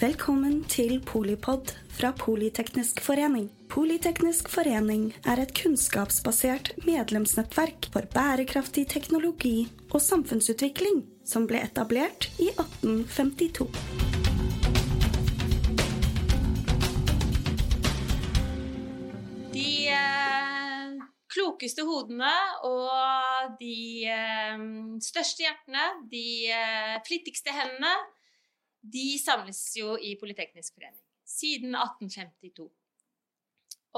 Velkommen til Polipod fra Politeknisk forening. Politeknisk forening er et kunnskapsbasert medlemsnettverk for bærekraftig teknologi og samfunnsutvikling som ble etablert i 1852. De eh, klokeste hodene og de eh, største hjertene, de eh, flittigste hendene, de samles jo i Politeknisk forening siden 1852.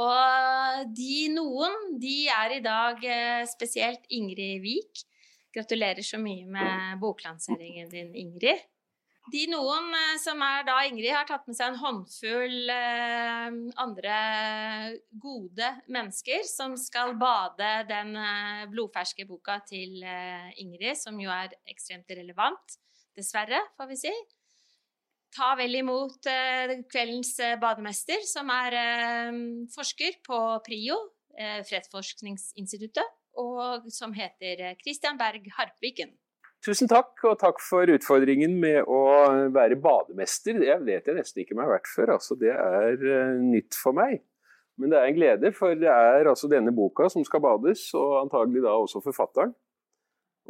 Og de noen, de er i dag eh, spesielt Ingrid Wiik. Gratulerer så mye med boklanseringen din, Ingrid. De noen eh, som er da Ingrid, har tatt med seg en håndfull eh, andre gode mennesker som skal bade den blodferske boka til Ingrid, som jo er ekstremt relevant. Dessverre, får vi si. Ta vel imot eh, kveldens eh, bademester, som er eh, forsker på PRIO, Fredsforskningsinstituttet, og som heter Christian Berg Harpviken. Tusen takk, og takk for utfordringen med å være bademester. Det vet jeg nesten ikke om jeg har vært før. Altså, det er nytt for meg. Men det er en glede, for det er altså denne boka som skal bades, og antagelig da også forfatteren.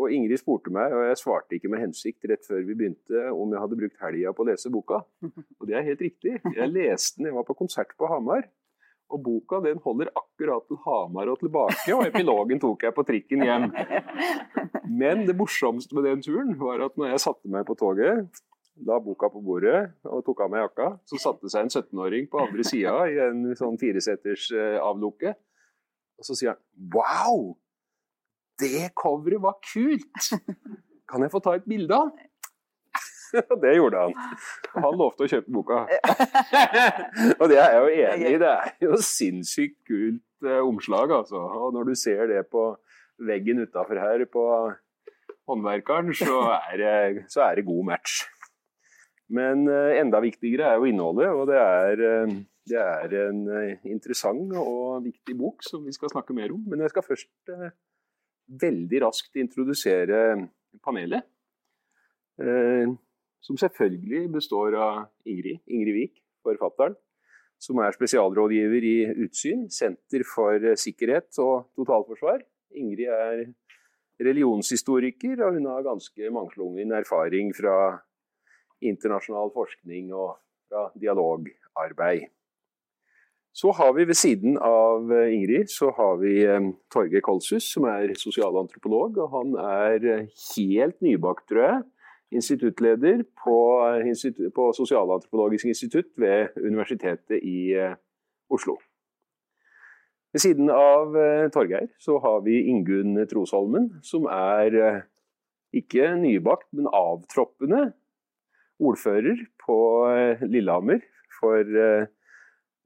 Og Ingrid spurte meg, og jeg svarte ikke med hensikt rett før vi begynte, om jeg hadde brukt helga på å lese boka. Og det er helt riktig. Jeg leste den, jeg var på konsert på Hamar. Og boka den holder akkurat til Hamar og tilbake, og epilogen tok jeg på trikken hjem. Men det morsomste med den turen var at når jeg satte meg på toget, la boka på bordet og tok av meg jakka, så satte seg en 17-åring på andre sida i en sånn fireseters eh, avlukke. Og så sier han 'wow, det coveret var kult'. Kan jeg få ta et bilde av den? Og det gjorde han. Og han lovte å kjøpe boka. og det er jeg jo enig i. Det er jo sinnssykt kult eh, omslag, altså. Og når du ser det på veggen utafor her på håndverkeren, så er, det, så er det god match. Men eh, enda viktigere er jo innholdet, og det er, eh, det er en eh, interessant og viktig bok som vi skal snakke mer om. Men jeg skal først eh, veldig raskt introdusere panelet. Eh, som selvfølgelig består av Ingrid, Ingrid Wiik, forfatteren, som er spesialrådgiver i Utsyn, Senter for sikkerhet og totalforsvar. Ingrid er religionshistoriker, og hun har ganske mangslungen erfaring fra internasjonal forskning og fra dialogarbeid. Så har vi ved siden av Ingrid så har vi Torge Torgeir Kolshus, som er sosialantropolog. og Han er eh, helt nybakt, tror jeg instituttleder på, på Sosialantropologisk institutt ved Universitetet i Oslo. Ved siden av Torgeir så har vi Ingunn Trosholmen, som er ikke nybakt, men avtroppende ordfører på Lillehammer for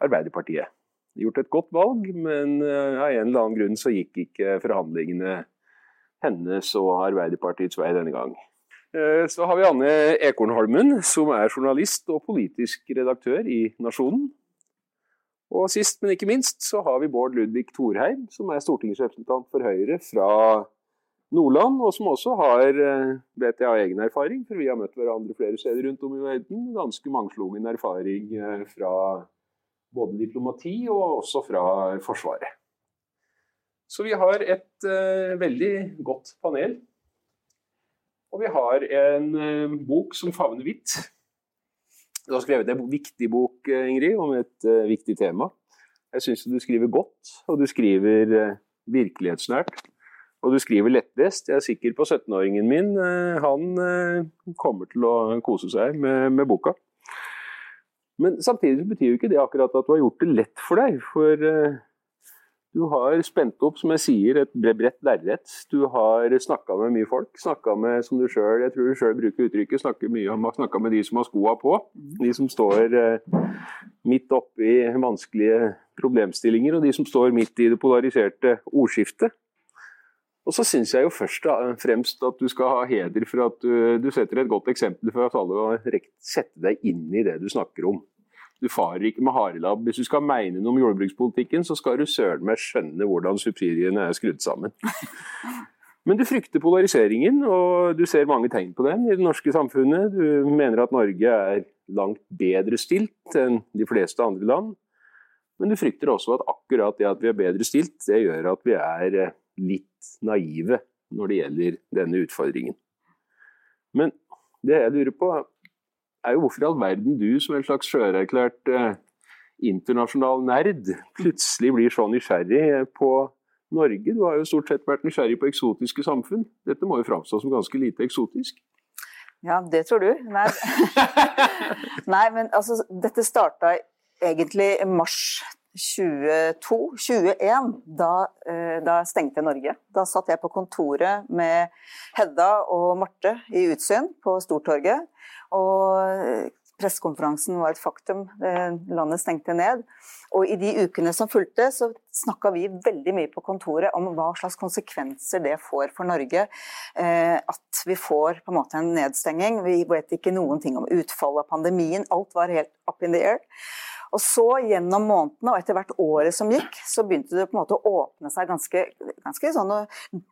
Arbeiderpartiet. Gjort et godt valg, men av en eller annen grunn så gikk ikke forhandlingene hennes og Arbeiderpartiets vei denne gang. Eh, så har vi Anne Ekornholmen, som er journalist og politisk redaktør i Nasjonen. Og sist, men ikke minst, så har vi Bård Ludvig Thorheim, som er stortingsrepresentant for Høyre fra Nordland, og som også har, eh, vet jeg av egen erfaring, for vi har møtt hverandre flere steder rundt om i verden, ganske mangslungen erfaring eh, fra både diplomati og også fra Forsvaret. Så vi har et uh, veldig godt panel. Og vi har en uh, bok som favner vidt. Du har skrevet en viktig bok, eh, Ingrid, om et uh, viktig tema. Jeg syns du skriver godt, og du skriver virkelighetsnært. Og du skriver lettlest. Jeg er sikker på 17-åringen min. han kommer til å kose seg med, med boka. Men samtidig betyr jo ikke det akkurat at du har gjort det lett for deg. For du har spent opp, som jeg sier, et bredt lerret. Du har snakka med mye folk. Snakka med, som du selv, jeg tror du sjøl bruker uttrykket, snakker mye om snakka med de som har skoa på. De som står eh, midt oppi vanskelige problemstillinger, og de som står midt i det polariserte ordskiftet. Og så syns jeg jo først og fremst at du skal ha heder for at du, du setter et godt eksempel for at alle kan sette deg inn i det du snakker om. Du farer ikke med harelabb. Hvis du skal mene noe om jordbrukspolitikken, så skal du søren meg skjønne hvordan subsidiene er skrudd sammen. Men du frykter polariseringen, og du ser mange tegn på den i det norske samfunnet. Du mener at Norge er langt bedre stilt enn de fleste andre land. Men du frykter også at akkurat det at vi er bedre stilt, det gjør at vi er eh, litt naive når det gjelder denne utfordringen. Men det jeg lurer på, er jo hvorfor i all verden du som en slags sjøerklært eh, internasjonal nerd plutselig blir så nysgjerrig på Norge. Du har jo stort sett vært nysgjerrig på eksotiske samfunn. Dette må jo framstå som ganske lite eksotisk? Ja, det tror du. Nei, Nei men altså, dette starta egentlig i mars 22, 21, da, eh, da stengte Norge. Da satt jeg på kontoret med Hedda og Marte i Utsyn på Stortorget. Og pressekonferansen var et faktum. Landet stengte ned. Og i de ukene som fulgte, så snakka vi veldig mye på kontoret om hva slags konsekvenser det får for Norge. Eh, at vi får på en måte en nedstenging. Vi vet ikke noen ting om utfallet av pandemien. Alt var helt up in the air. Og så gjennom månedene og etter hvert året som gikk, så begynte det på en måte å åpne seg ganske, ganske sånne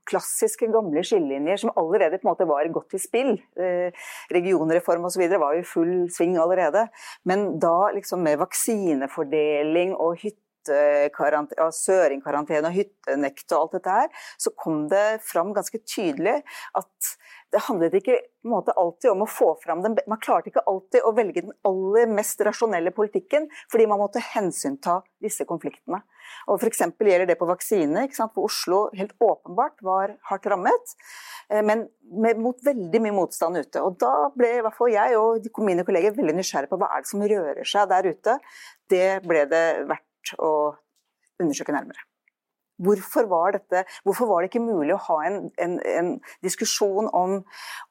klassiske gamle skillelinjer som allerede på en måte var godt i spill. Eh, regionreform osv. var i full sving allerede. Men da liksom med vaksinefordeling og hytte søringkarantene og hyttenekt og alt dette her, så kom det fram ganske tydelig at det handlet ikke måte, alltid om å få fram den Man klarte ikke alltid å velge den aller mest rasjonelle politikken, fordi man måtte hensynta disse konfliktene. Og F.eks. gjelder det på vaksine, hvor Oslo helt åpenbart var hardt rammet, eh, men med, mot veldig mye motstand ute. Og Da ble i hvert fall jeg og mine kolleger veldig nysgjerrige på hva er det som rører seg der ute. Det ble det verdt å undersøke nærmere. Hvorfor var, dette, hvorfor var, det ikke mulig å ha en, en, en diskusjon om,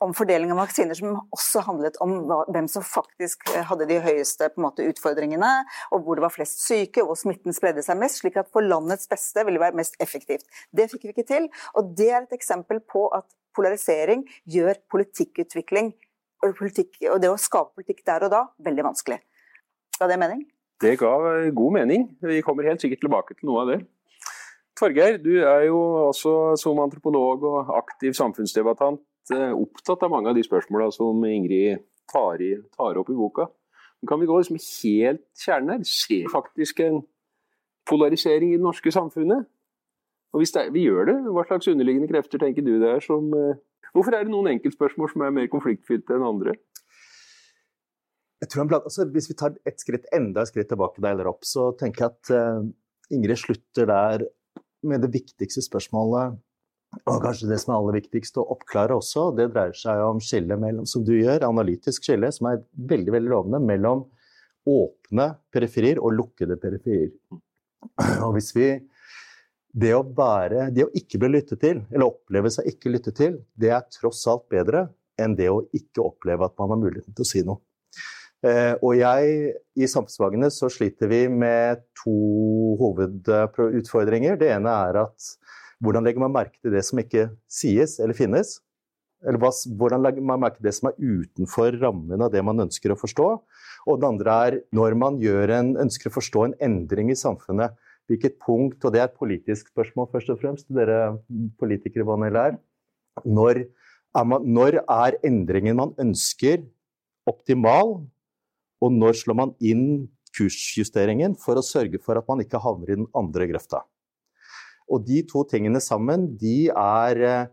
om, fordeling av vaksiner som også handlet om hva, hvem som faktisk eh, hadde de høyeste måte, utfordringene, og hvor det var flest syke, og hvor smitten spredde seg mest, slik at for landets beste ville det være mest effektivt. Det fikk vi ikke til, og det er et eksempel på at polarisering gjør politikkutvikling og, politikk, og det å skape politikk der og da veldig vanskelig. Ga det mening? Det ga god mening. Vi kommer helt sikkert tilbake til noe av det. Torgeir, du er jo også som antropolog og aktiv samfunnsdebattant eh, opptatt av mange av de spørsmåla som Ingrid tar, i, tar, opp i boka. Men kan vi gå liksom helt kjernen her? Ser faktisk en polarisering i det norske samfunnet? Og hvis det, vi gjør det, hva slags underliggende krefter tenker du det er som uh, Hvorfor er det noen enkeltspørsmål som er mer konfliktfylte enn andre? Jeg tror blant, altså, Hvis vi tar et skritt, enda et skritt tilbake der eller opp, så tenker jeg at uh, Ingrid slutter der med det viktigste spørsmålet, og kanskje det som er aller viktigst å oppklare også, det dreier seg om skillet mellom, som du gjør, analytisk skille, som er veldig veldig lovende, mellom åpne periferier og lukkede periferier. Og hvis vi det å, være, det å ikke bli lyttet til, eller oppleve seg ikke lyttet til, det er tross alt bedre enn det å ikke oppleve at man har muligheten til å si noe. Eh, og jeg, i samfunnsfagene så sliter vi med to hovedutfordringer. Det ene er at hvordan legger man merke til det som ikke sies eller finnes? Eller hvordan legger man merke til det som er utenfor rammen av det man ønsker å forstå? Og det andre er når man en, ønsker å forstå en endring i samfunnet. Hvilket punkt, og det er et politisk spørsmål først og fremst, dere politikere hva er. Når er, man, når er endringen man ønsker optimal, og når slår man inn kursjusteringen for å sørge for at man ikke havner i den andre grøfta? Og de to tingene sammen, de er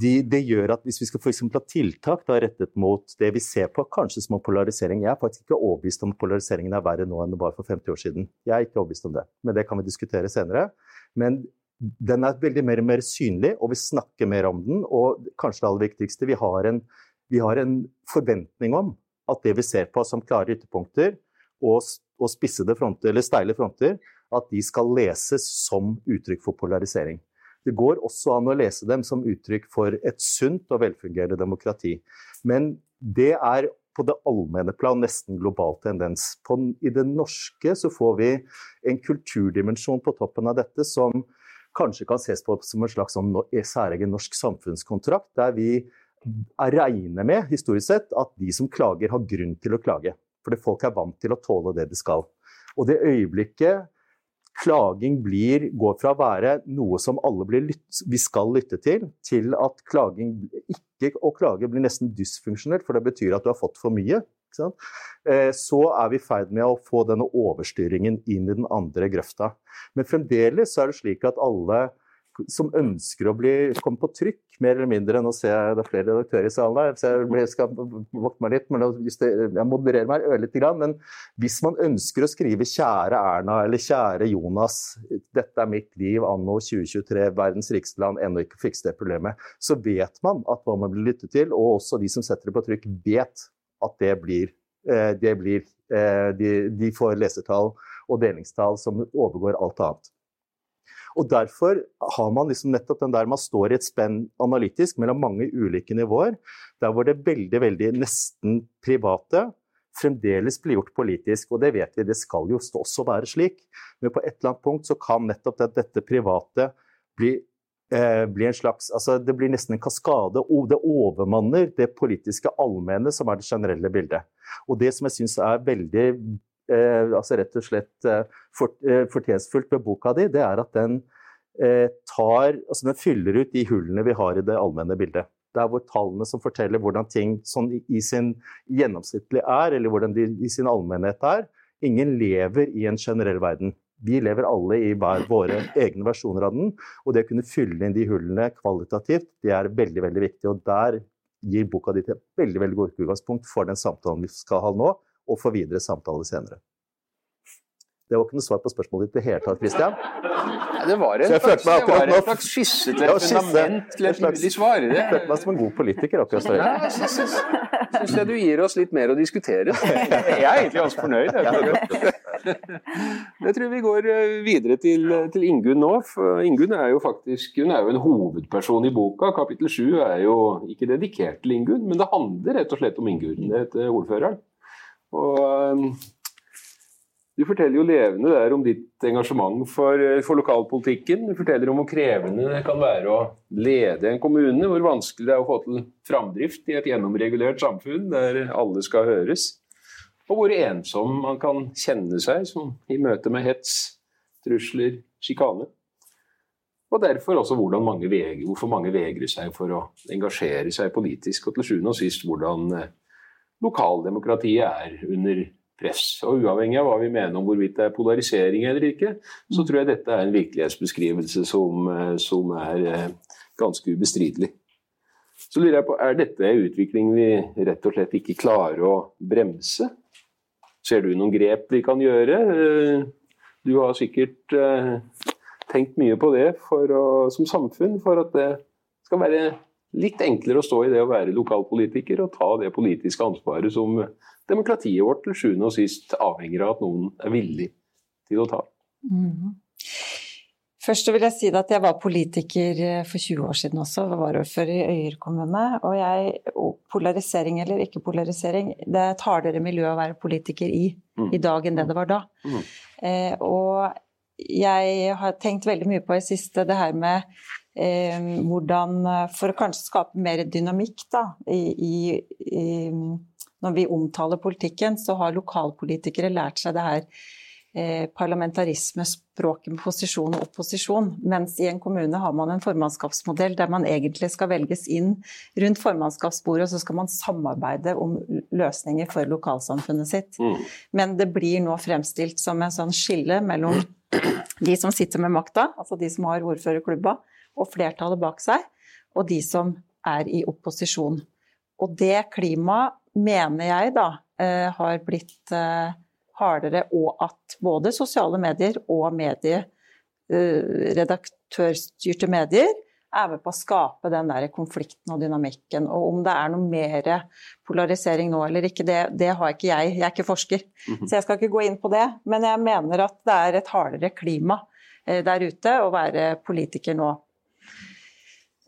de, det gjør at hvis vi skal for ha tiltak da, rettet mot det vi ser på kanskje som en polarisering Jeg er faktisk ikke overbevist om polariseringen er verre nå enn det var for 50 år siden. Jeg er ikke overbevist om det, men det kan vi diskutere senere. Men den er veldig mer og mer synlig, og vi snakker mer om den. Og kanskje det aller viktigste, vi har en, vi har en forventning om at det vi ser på som klare ytterpunkter og, og spissede fronter, eller steile fronter, at de skal leses som uttrykk for polarisering. Det går også an å lese dem som uttrykk for et sunt og velfungerende demokrati. Men det er på det allmenne plan nesten global tendens. På, I det norske så får vi en kulturdimensjon på toppen av dette som kanskje kan ses på som en slags sånn særegen norsk samfunnskontrakt, der vi regner med historisk sett at de som klager, har grunn til å klage. Fordi folk er vant til å tåle det de skal. Og det øyeblikket klaging blir, går fra å være noe som alle lytt, vi skal lytte til, til at klaging ikke å klage blir nesten dysfunksjonelt, for det betyr at du har fått for mye. Eh, så er vi i ferd med å få denne overstyringen inn i den andre grøfta. Men fremdeles er det slik at alle som ønsker å bli, komme på trykk, mer eller mindre. Nå ser jeg det er flere redaktører i salen her, så jeg skal vokte meg litt. men Jeg modererer meg ørlite grann. Men hvis man ønsker å skrive 'Kjære Erna' eller 'Kjære Jonas', dette er mitt liv anno 2023, verdens rikeste land, ennå ikke fikset det problemet, så vet man at hva man blir lyttet til, og også de som setter det på trykk, vet at det blir, eh, det blir eh, de, de får lesertall og delingstall som overgår alt annet. Og Derfor har man liksom nettopp den der man står i et spenn analytisk mellom mange ulike nivåer, der hvor det veldig, veldig nesten private fremdeles blir gjort politisk. Og det vet vi, det skal jo også være slik. Men på et eller annet punkt så kan nettopp det, dette private bli eh, blir en slags, altså Det blir nesten en kaskade. og Det overmanner det politiske allmenne, som er det generelle bildet. Og Det som jeg syns er veldig eh, altså rett og slett eh, for, eh, fortjenstfullt med boka di, det er at den eh, tar altså den fyller ut de hullene vi har i det allmenne bildet. Det er hvor tallene som forteller hvordan ting sånn i sin gjennomsnittlig er, eller hvordan de i sin allmennhet er. Ingen lever i en generell verden. Vi lever alle i hver våre egne versjoner av den. Og det å kunne fylle inn de hullene kvalitativt, det er veldig veldig viktig. Og der gir boka di et veldig veldig godt utgangspunkt for den samtalen vi skal ha nå, og få videre samtaler senere. Det var ikke noe svar på spørsmålet ditt i det hele tatt, Christian. Det var en slags, det var en slags skisse til et fundament til et mulig svar. Jeg følte meg som en god politiker akkurat så. Jeg syns, syns jeg du gir oss litt mer å diskutere. Jeg er egentlig ganske fornøyd. Jeg tror vi går eh, videre til, til Ingunn nå. Ingunn er jo faktisk hun er jo en hovedperson i boka. Kapittel sju er jo ikke dedikert til Ingunn, men det handler rett og slett om Ingunn. Ordføreren. Og eh, du forteller jo levende der om ditt engasjement for, eh, for, lokalpolitikken. Du forteller om hvor krevende det kan være å lede en kommune, hvor vanskelig det er å få til framdrift i et gjennomregulert samfunn der alle skal høres. Og hvor ensom man kan kjenne seg som i møte med hets, trusler, sjikane. Og derfor også mange veger, hvorfor mange vegrer seg for å engasjere seg politisk, og til sjuende og sist hvordan eh, lokaldemokratiet er under press. Og uavhengig av hva vi mener om hvorvidt det er polarisering eller ikke, så tror jeg dette er en virkelighetsbeskrivelse som, eh, som er eh, ganske ubestridelig. Så lurer jeg på, Er dette en utvikling vi rett og slett ikke klarer å bremse? Ser du noen grep vi kan gjøre? Eh, du har sikkert tenkt mye på det å, som samfunn, for at det skal være litt enklere å stå i det å være lokalpolitiker og ta det politiske ansvaret som demokratiet vårt til sjuende og sist avhenger av at noen er villig til å ta. Mm. Først vil jeg si at jeg var politiker eh, for 20 år siden også, varaordfører i Øyer kommune. Og jeg, polarisering eller ikke polarisering, det er et hardere miljø å være politiker i mm. i dag enn det det var da. Mm. Eh, og jeg har tenkt veldig mye på i siste det her med hvordan For å kanskje skape mer dynamikk da, i, i, i når vi omtaler politikken, så har lokalpolitikere lært seg det her eh, parlamentarismespråket med posisjon og opposisjon. Mens i en kommune har man en formannskapsmodell der man egentlig skal velges inn rundt formannskapsbordet, og så skal man samarbeide om løsninger for lokalsamfunnet sitt. Mm. Men det blir nå fremstilt som en sånn skille mellom de som sitter med makta, altså de som har ordførerklubba, og flertallet bak seg, og de som er i opposisjon. Og det klimaet mener jeg da eh, har blitt eh, hardere, og at både sosiale medier og medie, eh, redaktørstyrte medier er med på å skape den der konflikten og dynamikken. Og om det er noe mer polarisering nå eller ikke, det, det har ikke jeg. Jeg er ikke forsker, mm -hmm. så jeg skal ikke gå inn på det. Men jeg mener at det er et hardere klima der ute å være politiker nå.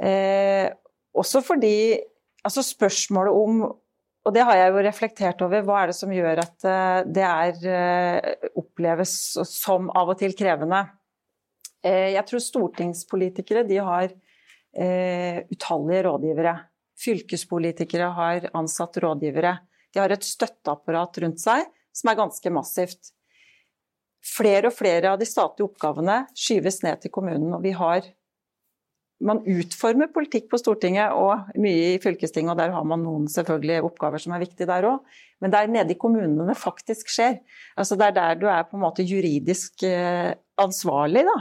Eh, også fordi altså spørsmålet om og det har jeg jo reflektert over. Hva er det som gjør at eh, det er, eh, oppleves som av og til krevende? Eh, jeg tror stortingspolitikere de har utallige rådgivere. Fylkespolitikere har ansatt rådgivere. De har et støtteapparat rundt seg som er ganske massivt. flere og flere av de statlige oppgavene skyves ned til kommunen. Og vi har man utformer politikk på Stortinget og mye i fylkestinget, og der har man noen selvfølgelig oppgaver som er viktige der òg. Men det er nede i kommunene det faktisk skjer. Altså det er der du er på en måte juridisk eh, ansvarlig da,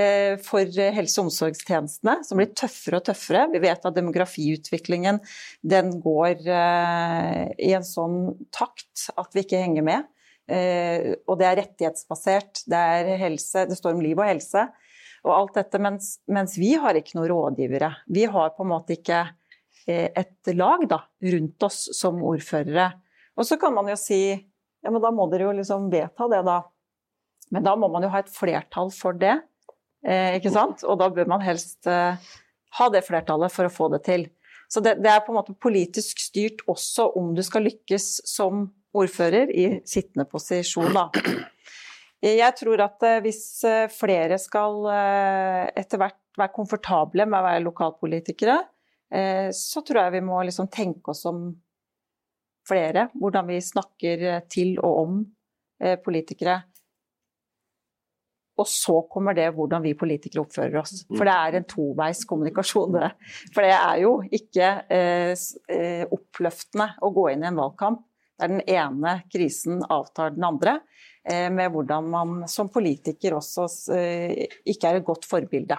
eh, for helse- og omsorgstjenestene, som blir tøffere og tøffere. Vi vet at demografiutviklingen den går eh, i en sånn takt at vi ikke henger med. Og det er rettighetsbasert, det er helse, det står om liv og helse og alt dette, mens, mens, vi har ikke noen rådgivere. Vi har på en måte ikke eh, et lag da, rundt oss som ordførere. Og så kan man jo si ja, men da må dere jo liksom vedta det, da. Men da må man jo ha et flertall for det, eh, ikke sant? Og da bør man helst eh, ha det flertallet for å få det til. Så det, det, er på en måte politisk styrt også om du skal lykkes som ordfører i sittende posisjon, da. Jeg tror at eh, hvis eh, flere skal eh, etter hvert være komfortable med å være lokalpolitikere, så tror jeg vi må liksom tenke oss om flere. Hvordan vi snakker til og om politikere. Og så kommer det hvordan vi politikere oppfører oss. For det er en toveis kommunikasjon, det. For det er jo ikke eh, oppløftende å gå inn i en valgkamp der den ene krisen avtar den andre. Eh, med hvordan man som politiker også eh, ikke er et godt forbilde.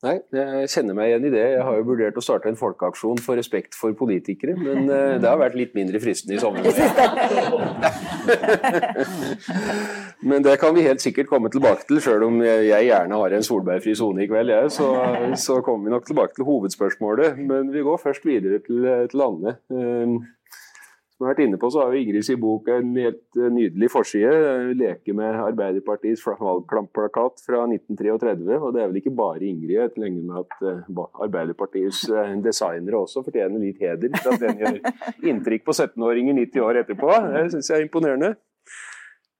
Nei, jeg kjenner meg igjen i det. Jeg har jo vurdert å starte en folkeaksjon for respekt for politikere, men eh, det har vært litt mindre fristende i sommer. men det kan vi helt sikkert komme tilbake til, sjøl om jeg gjerne har en solbærfri sone i kveld, jeg. Så, så, kommer vi nok tilbake til hovedspørsmålet. Men vi går først videre til, til Anne. Som jeg har vært inne på, så har jo Ingrid sin bok en helt eh, nydelig forside. Leke med Arbeiderpartiets valgplakat fra 1933. Og det er vel ikke bare Ingrid. Jeg lenge med at eh, Arbeiderpartiets eh, designere også fortjener litt heder for at den gjør inntrykk på 17-åringer 90 år etterpå. Det syns jeg er imponerende.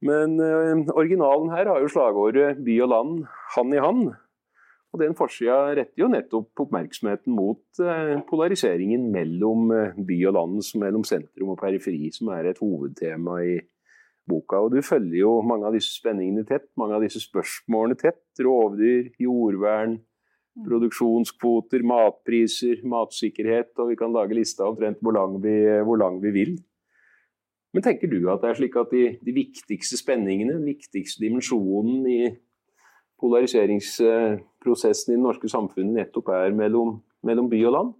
Men originalen her har jo slagordet 'by og land, hand i hand'. Og Den forsida retter jo nettopp oppmerksomheten mot eh, polariseringen mellom eh, by og land, mellom sentrum og periferi, som er et hovedtema i boka. Og Du følger jo mange av disse spenningene tett, mange av disse spørsmålene tett. Rovdyr, jordvern, mm. produksjonskvoter, matpriser, matsikkerhet, og vi kan lage lista omtrent hvor lang vi, hvor lang vi vil. Men tenker du at det er slik at de, de viktigste spenningene, den viktigste dimensjonen i polariseringsprosessen i det norske samfunnet nettopp er mellom, mellom by og land?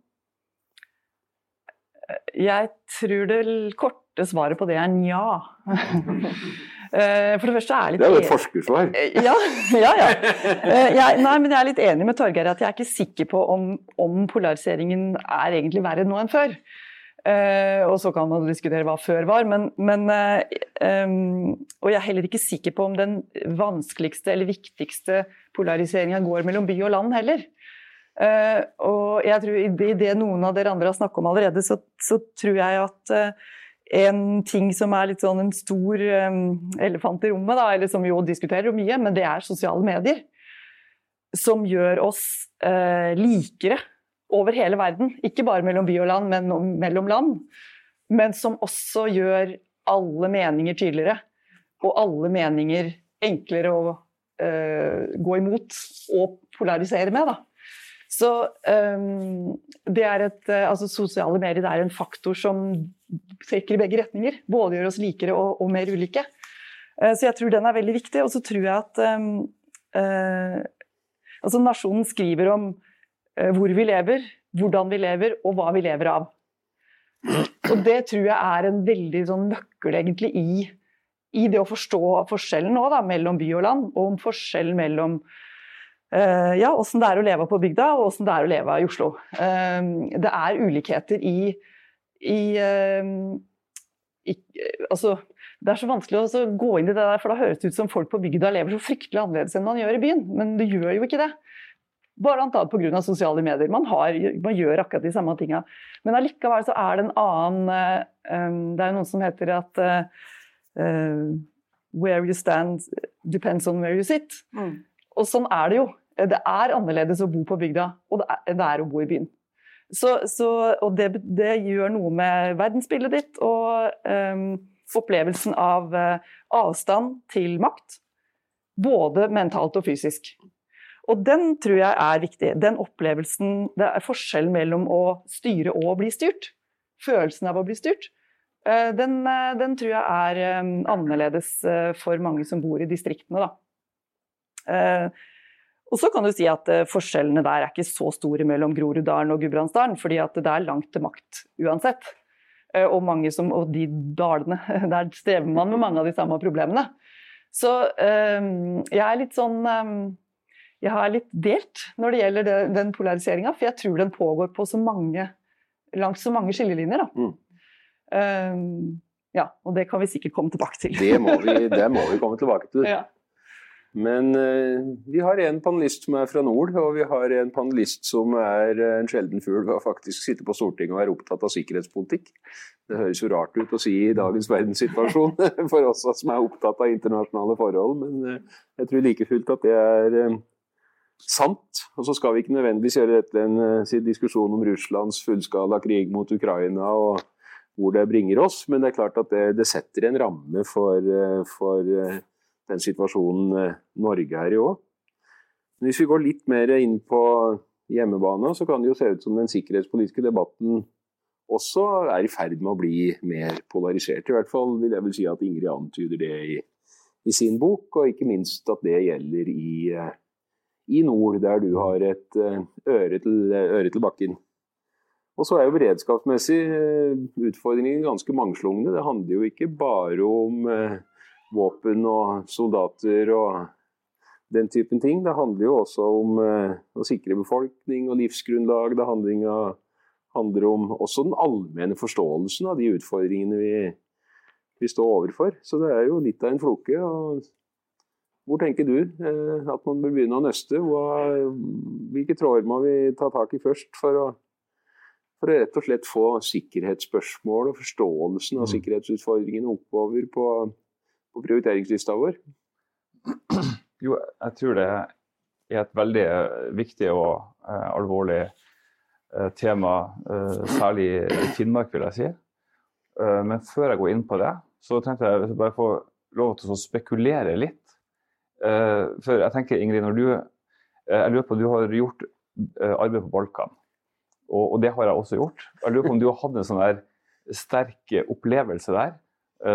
Jeg tror det korte svaret på det er nja. Eh, for det første er litt Det er jo et forskersvar. Eh, ja, ja. ja. Eh, jeg, nei, men jeg er litt enig med Torgeir at jeg er ikke sikker på om, om polariseringen er egentlig verre nå enn før. Uh, og så kan man diskutere hva før var, men, men uh, um, Og jeg er heller ikke sikker på om den vanskeligste eller viktigste polariseringa går mellom by og land heller. Uh, og jeg tror i det, noen av dere andre har snakket om allerede, så, så tror jeg at en ting som er litt sånn en stor um, elefant i rommet, da, eller som vi jo diskuterer mye, men det er sosiale medier. Som gjør oss likere over hele verden. Ikke bare mellom by og land, men mellom land. Men som også gjør alle meninger tydeligere. Og alle meninger enklere å uh, gå imot og polarisere med. Da. Så um, det er et, uh, altså Sosiale medier er en faktor som trekker i begge retninger. Både gjør oss likere og, og mer ulike. Uh, så jeg tror den er veldig viktig. Og så tror jeg at um, altså Nasjonen skriver om Eh, hvor vi lever, hvordan vi lever og hva vi lever av. Og det tror jeg er en veldig sånn nøkkel egentlig i, i, det å forstå forskjellen nå da, mellom by og land, og om forskjellen mellom uh, ja, åssen det er å leve på bygda og åssen det er å leve i Oslo. Uh, det er ulikheter i, i, uh, i altså, det er så vanskelig å gå inn i det der, for da høres det ut som folk på bygda lever så fryktelig annerledes enn man gjør i byen. Men det gjør jo ikke det. Bl.a. pga. sosiale medier. Man, har, man, gjør akkurat de samme tinga. Men allikevel så er det en annen um, Det er noe som heter at uh, Where you stand depends on where you sit. Mm. Og sånn er det jo. Det er annerledes å bo på bygda og det er, det er å bo i byen. Så, så, og det, det, gjør noe med verdensbildet ditt. Og um, opplevelsen av uh, avstand til makt. Både mentalt og fysisk. Og den tror jeg er viktig. Den opplevelsen, Det er forskjellen mellom å styre og bli styrt. Følelsen av å bli styrt. Eh, den, eh, den tror jeg er eh, annerledes for mange som bor i distriktene, da. Og så kan du si at forskjellene der er ikke så store mellom Groruddalen og Gudbrandsdalen, fordi at det er langt til makt uansett. Og, som, og de dalene, der strever man med mange av de samme problemene. Så jeg er litt sånn Jeg er litt delt når det gjelder det, den polariseringa, for jeg tror den pågår på så mange, langs så mange skillelinjer. Mm. Um, ja, og det kan vi sikkert komme tilbake til. Det må vi, det må vi komme tilbake til. Ja. Men uh, vi har en panelist som er fra nord, og vi har en panelist som er uh, en sjelden fugl og faktisk sitter på Stortinget og er opptatt av sikkerhetspolitikk. Det høres jo rart ut å si i dagens verdenssituasjon for oss som er opptatt av internasjonale forhold, men uh, jeg tror like fullt at det er sant. Og så skal vi ikke nødvendigvis gjøre dette en diskusjon om Russlands fullskala krig mot Ukraina og hvor det bringer oss. Men det er klart at det, det setter en ramme for, uh, for, uh, den situasjonen Norge er i òg. Hvis vi går litt mer inn på hjemmebane, så kan det jo se ut som den sikkerhetspolitiske debatten også er i ferd med å bli mer polarisert. I hvert fall vil jeg vel si at Ingrid antyder det i, i sin bok, og ikke minst at det gjelder i, i nord, der du har et øre til, øre til bakken. Og så er jo beredskapsmessig eh, utfordringene ganske mangslungne. Det handler jo ikke bare om eh, våpen og soldater og den typen ting. Det handler jo også om eh, å sikre befolkning og livsgrunnlag. Det handler om også den allmenne forståelsen av de utfordringene vi, vi står overfor. Så det er jo litt av en floke. og hvor tenker du at man bør begynne å nøste? hvilke tråder må vi ta tak i først for å for å rett og slett få sikkerhetsspørsmål og forståelsen av mm. sikkerhetsutfordringene oppover på, på prioriteringslista vår? Jo, jeg tror det er et veldig viktig og eh, alvorlig uh, tema, eh, særlig i Finnmark, vil jeg si. men før jeg går inn på det, så tenkte jeg bare få lov til å spekulere litt. For jeg tenker, Ingrid, når du jeg lurer på, du har gjort arbeid på Balkan. Og, det har jeg også gjort. Jeg lurer på om du har hatt en sånn der sterk opplevelse der,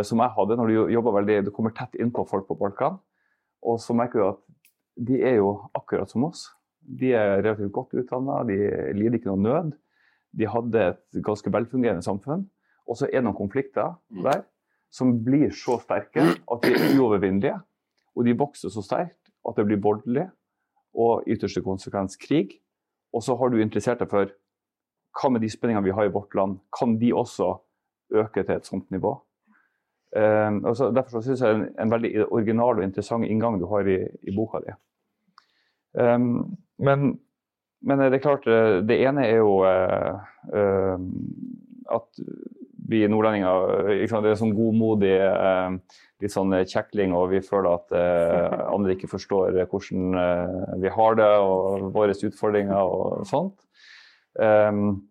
som jeg hadde når du jobber veldig Du kommer tett innpå folk på Balkan, og så merker du at de er jo akkurat som oss. De er relativt godt utdanna, de lider ikke noe nød. De hadde et ganske velfungerende samfunn. Og så er det noen konflikter mm. der som blir så sterke at de er uovervinnelige. Og de vokser så sterkt at det blir voldelig, og ytterste konsekvens krig. Og så har du interessert deg for hva med de spenningene vi har i vårt land? Kan de også øke til et sånt nivå? Um, altså, derfor syns jeg det er en, en, veldig original og interessant inngang du har i, i boka di. Um, men, men, det er klart, eh, det ene er jo uh, uh, at vi nordlendinger liksom, Det er sånn godmodig uh, litt sånn kjekling, og vi føler at andre ikke forstår hvordan vi har det og våre utfordringer og sånt. Um,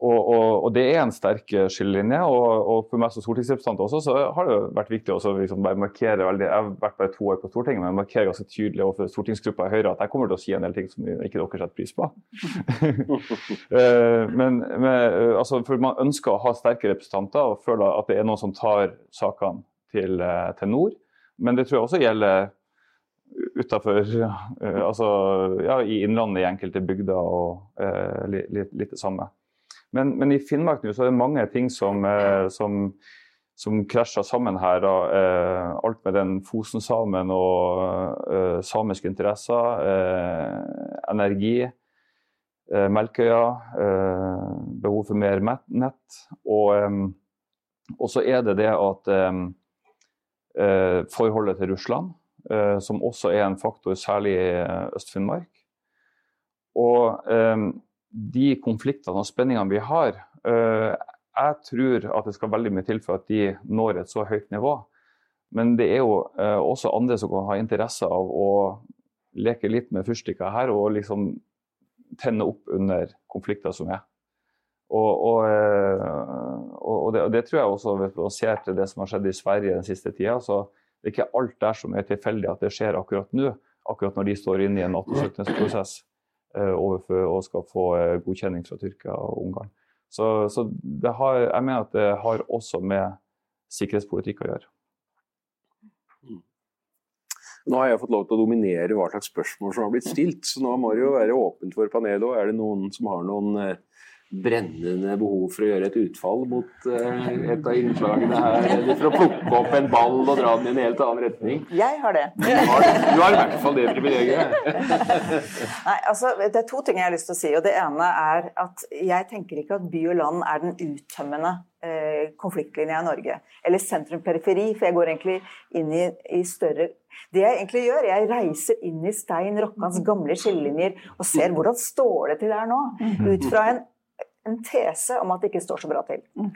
og, og, og, det er en sterk skillelinje. Og, og, for meg som stortingsrepresentant også, så har det vært viktig å liksom markere veldig Jeg har vært bare to år på Stortinget, men markerer ganske tydelig overfor stortingsgruppa i Høyre at jeg kommer til å si en del ting som ikke dere setter pris på. Eh, men, med, altså, for man ønsker å ha sterke representanter og føler at det er noen som tar sakene til, eh, til nord. Men det tror jeg også gjelder utafor uh, altså, ja, i innlandet i enkelte bygder og litt, litt, litt, det samme. Men, men, i Finnmark nå så er det mange ting som, uh, som, som krasjer sammen her. alt med den Fosen-samen og samiske interesser, energi. Melkøya, behov for mer nett. Og, og så er det det at forholdet til Russland Eh, som også er en faktor, særlig i eh, Øst-Finnmark. Og eh, de konfliktene og spenningene vi har, jeg tror at det skal veldig mye til for at de når et så høyt nivå. Men det er jo også andre som kan ha interesse av å leke litt med fyrstikker her og liksom tenne opp under konflikter som er. Og, og, og, det, og, det, tror jeg også hvis man ser til det som har skjedd i Sverige den siste tida. så det er ikke alt der som er tilfeldig at det skjer akkurat nå, akkurat når de står inne i en Nato-søknadsprosess eh, overfor og skal få eh, godkjenning fra Tyrkia og Ungarn. Så, så har, jeg mener at det har også med sikkerhetspolitikk å gjøre. Nå har jeg fått lov til å dominere hva slags spørsmål som har blitt stilt, så nå må det jo være åpent for panelet. Og er det noen som har noen eh, brennende behov for å gjøre et utfall mot uh, et av innslagene her, eller for å plukke opp en ball og dra den i en helt annen retning? Jeg har det. Du har, du har i hvert fall det privilegiet. Nei, altså, det er to ting jeg har lyst til å si. og Det ene er at jeg tenker ikke at by og land er den uttømmende eh, konfliktlinja i Norge. Eller sentrum-periferi, for jeg går egentlig inn i, i større det jeg egentlig gjør, jeg reiser inn i Stein Rokkans gamle skillelinjer og ser hvordan står det til der nå. Ut fra en en tese om at det ikke står så bra til. Mm.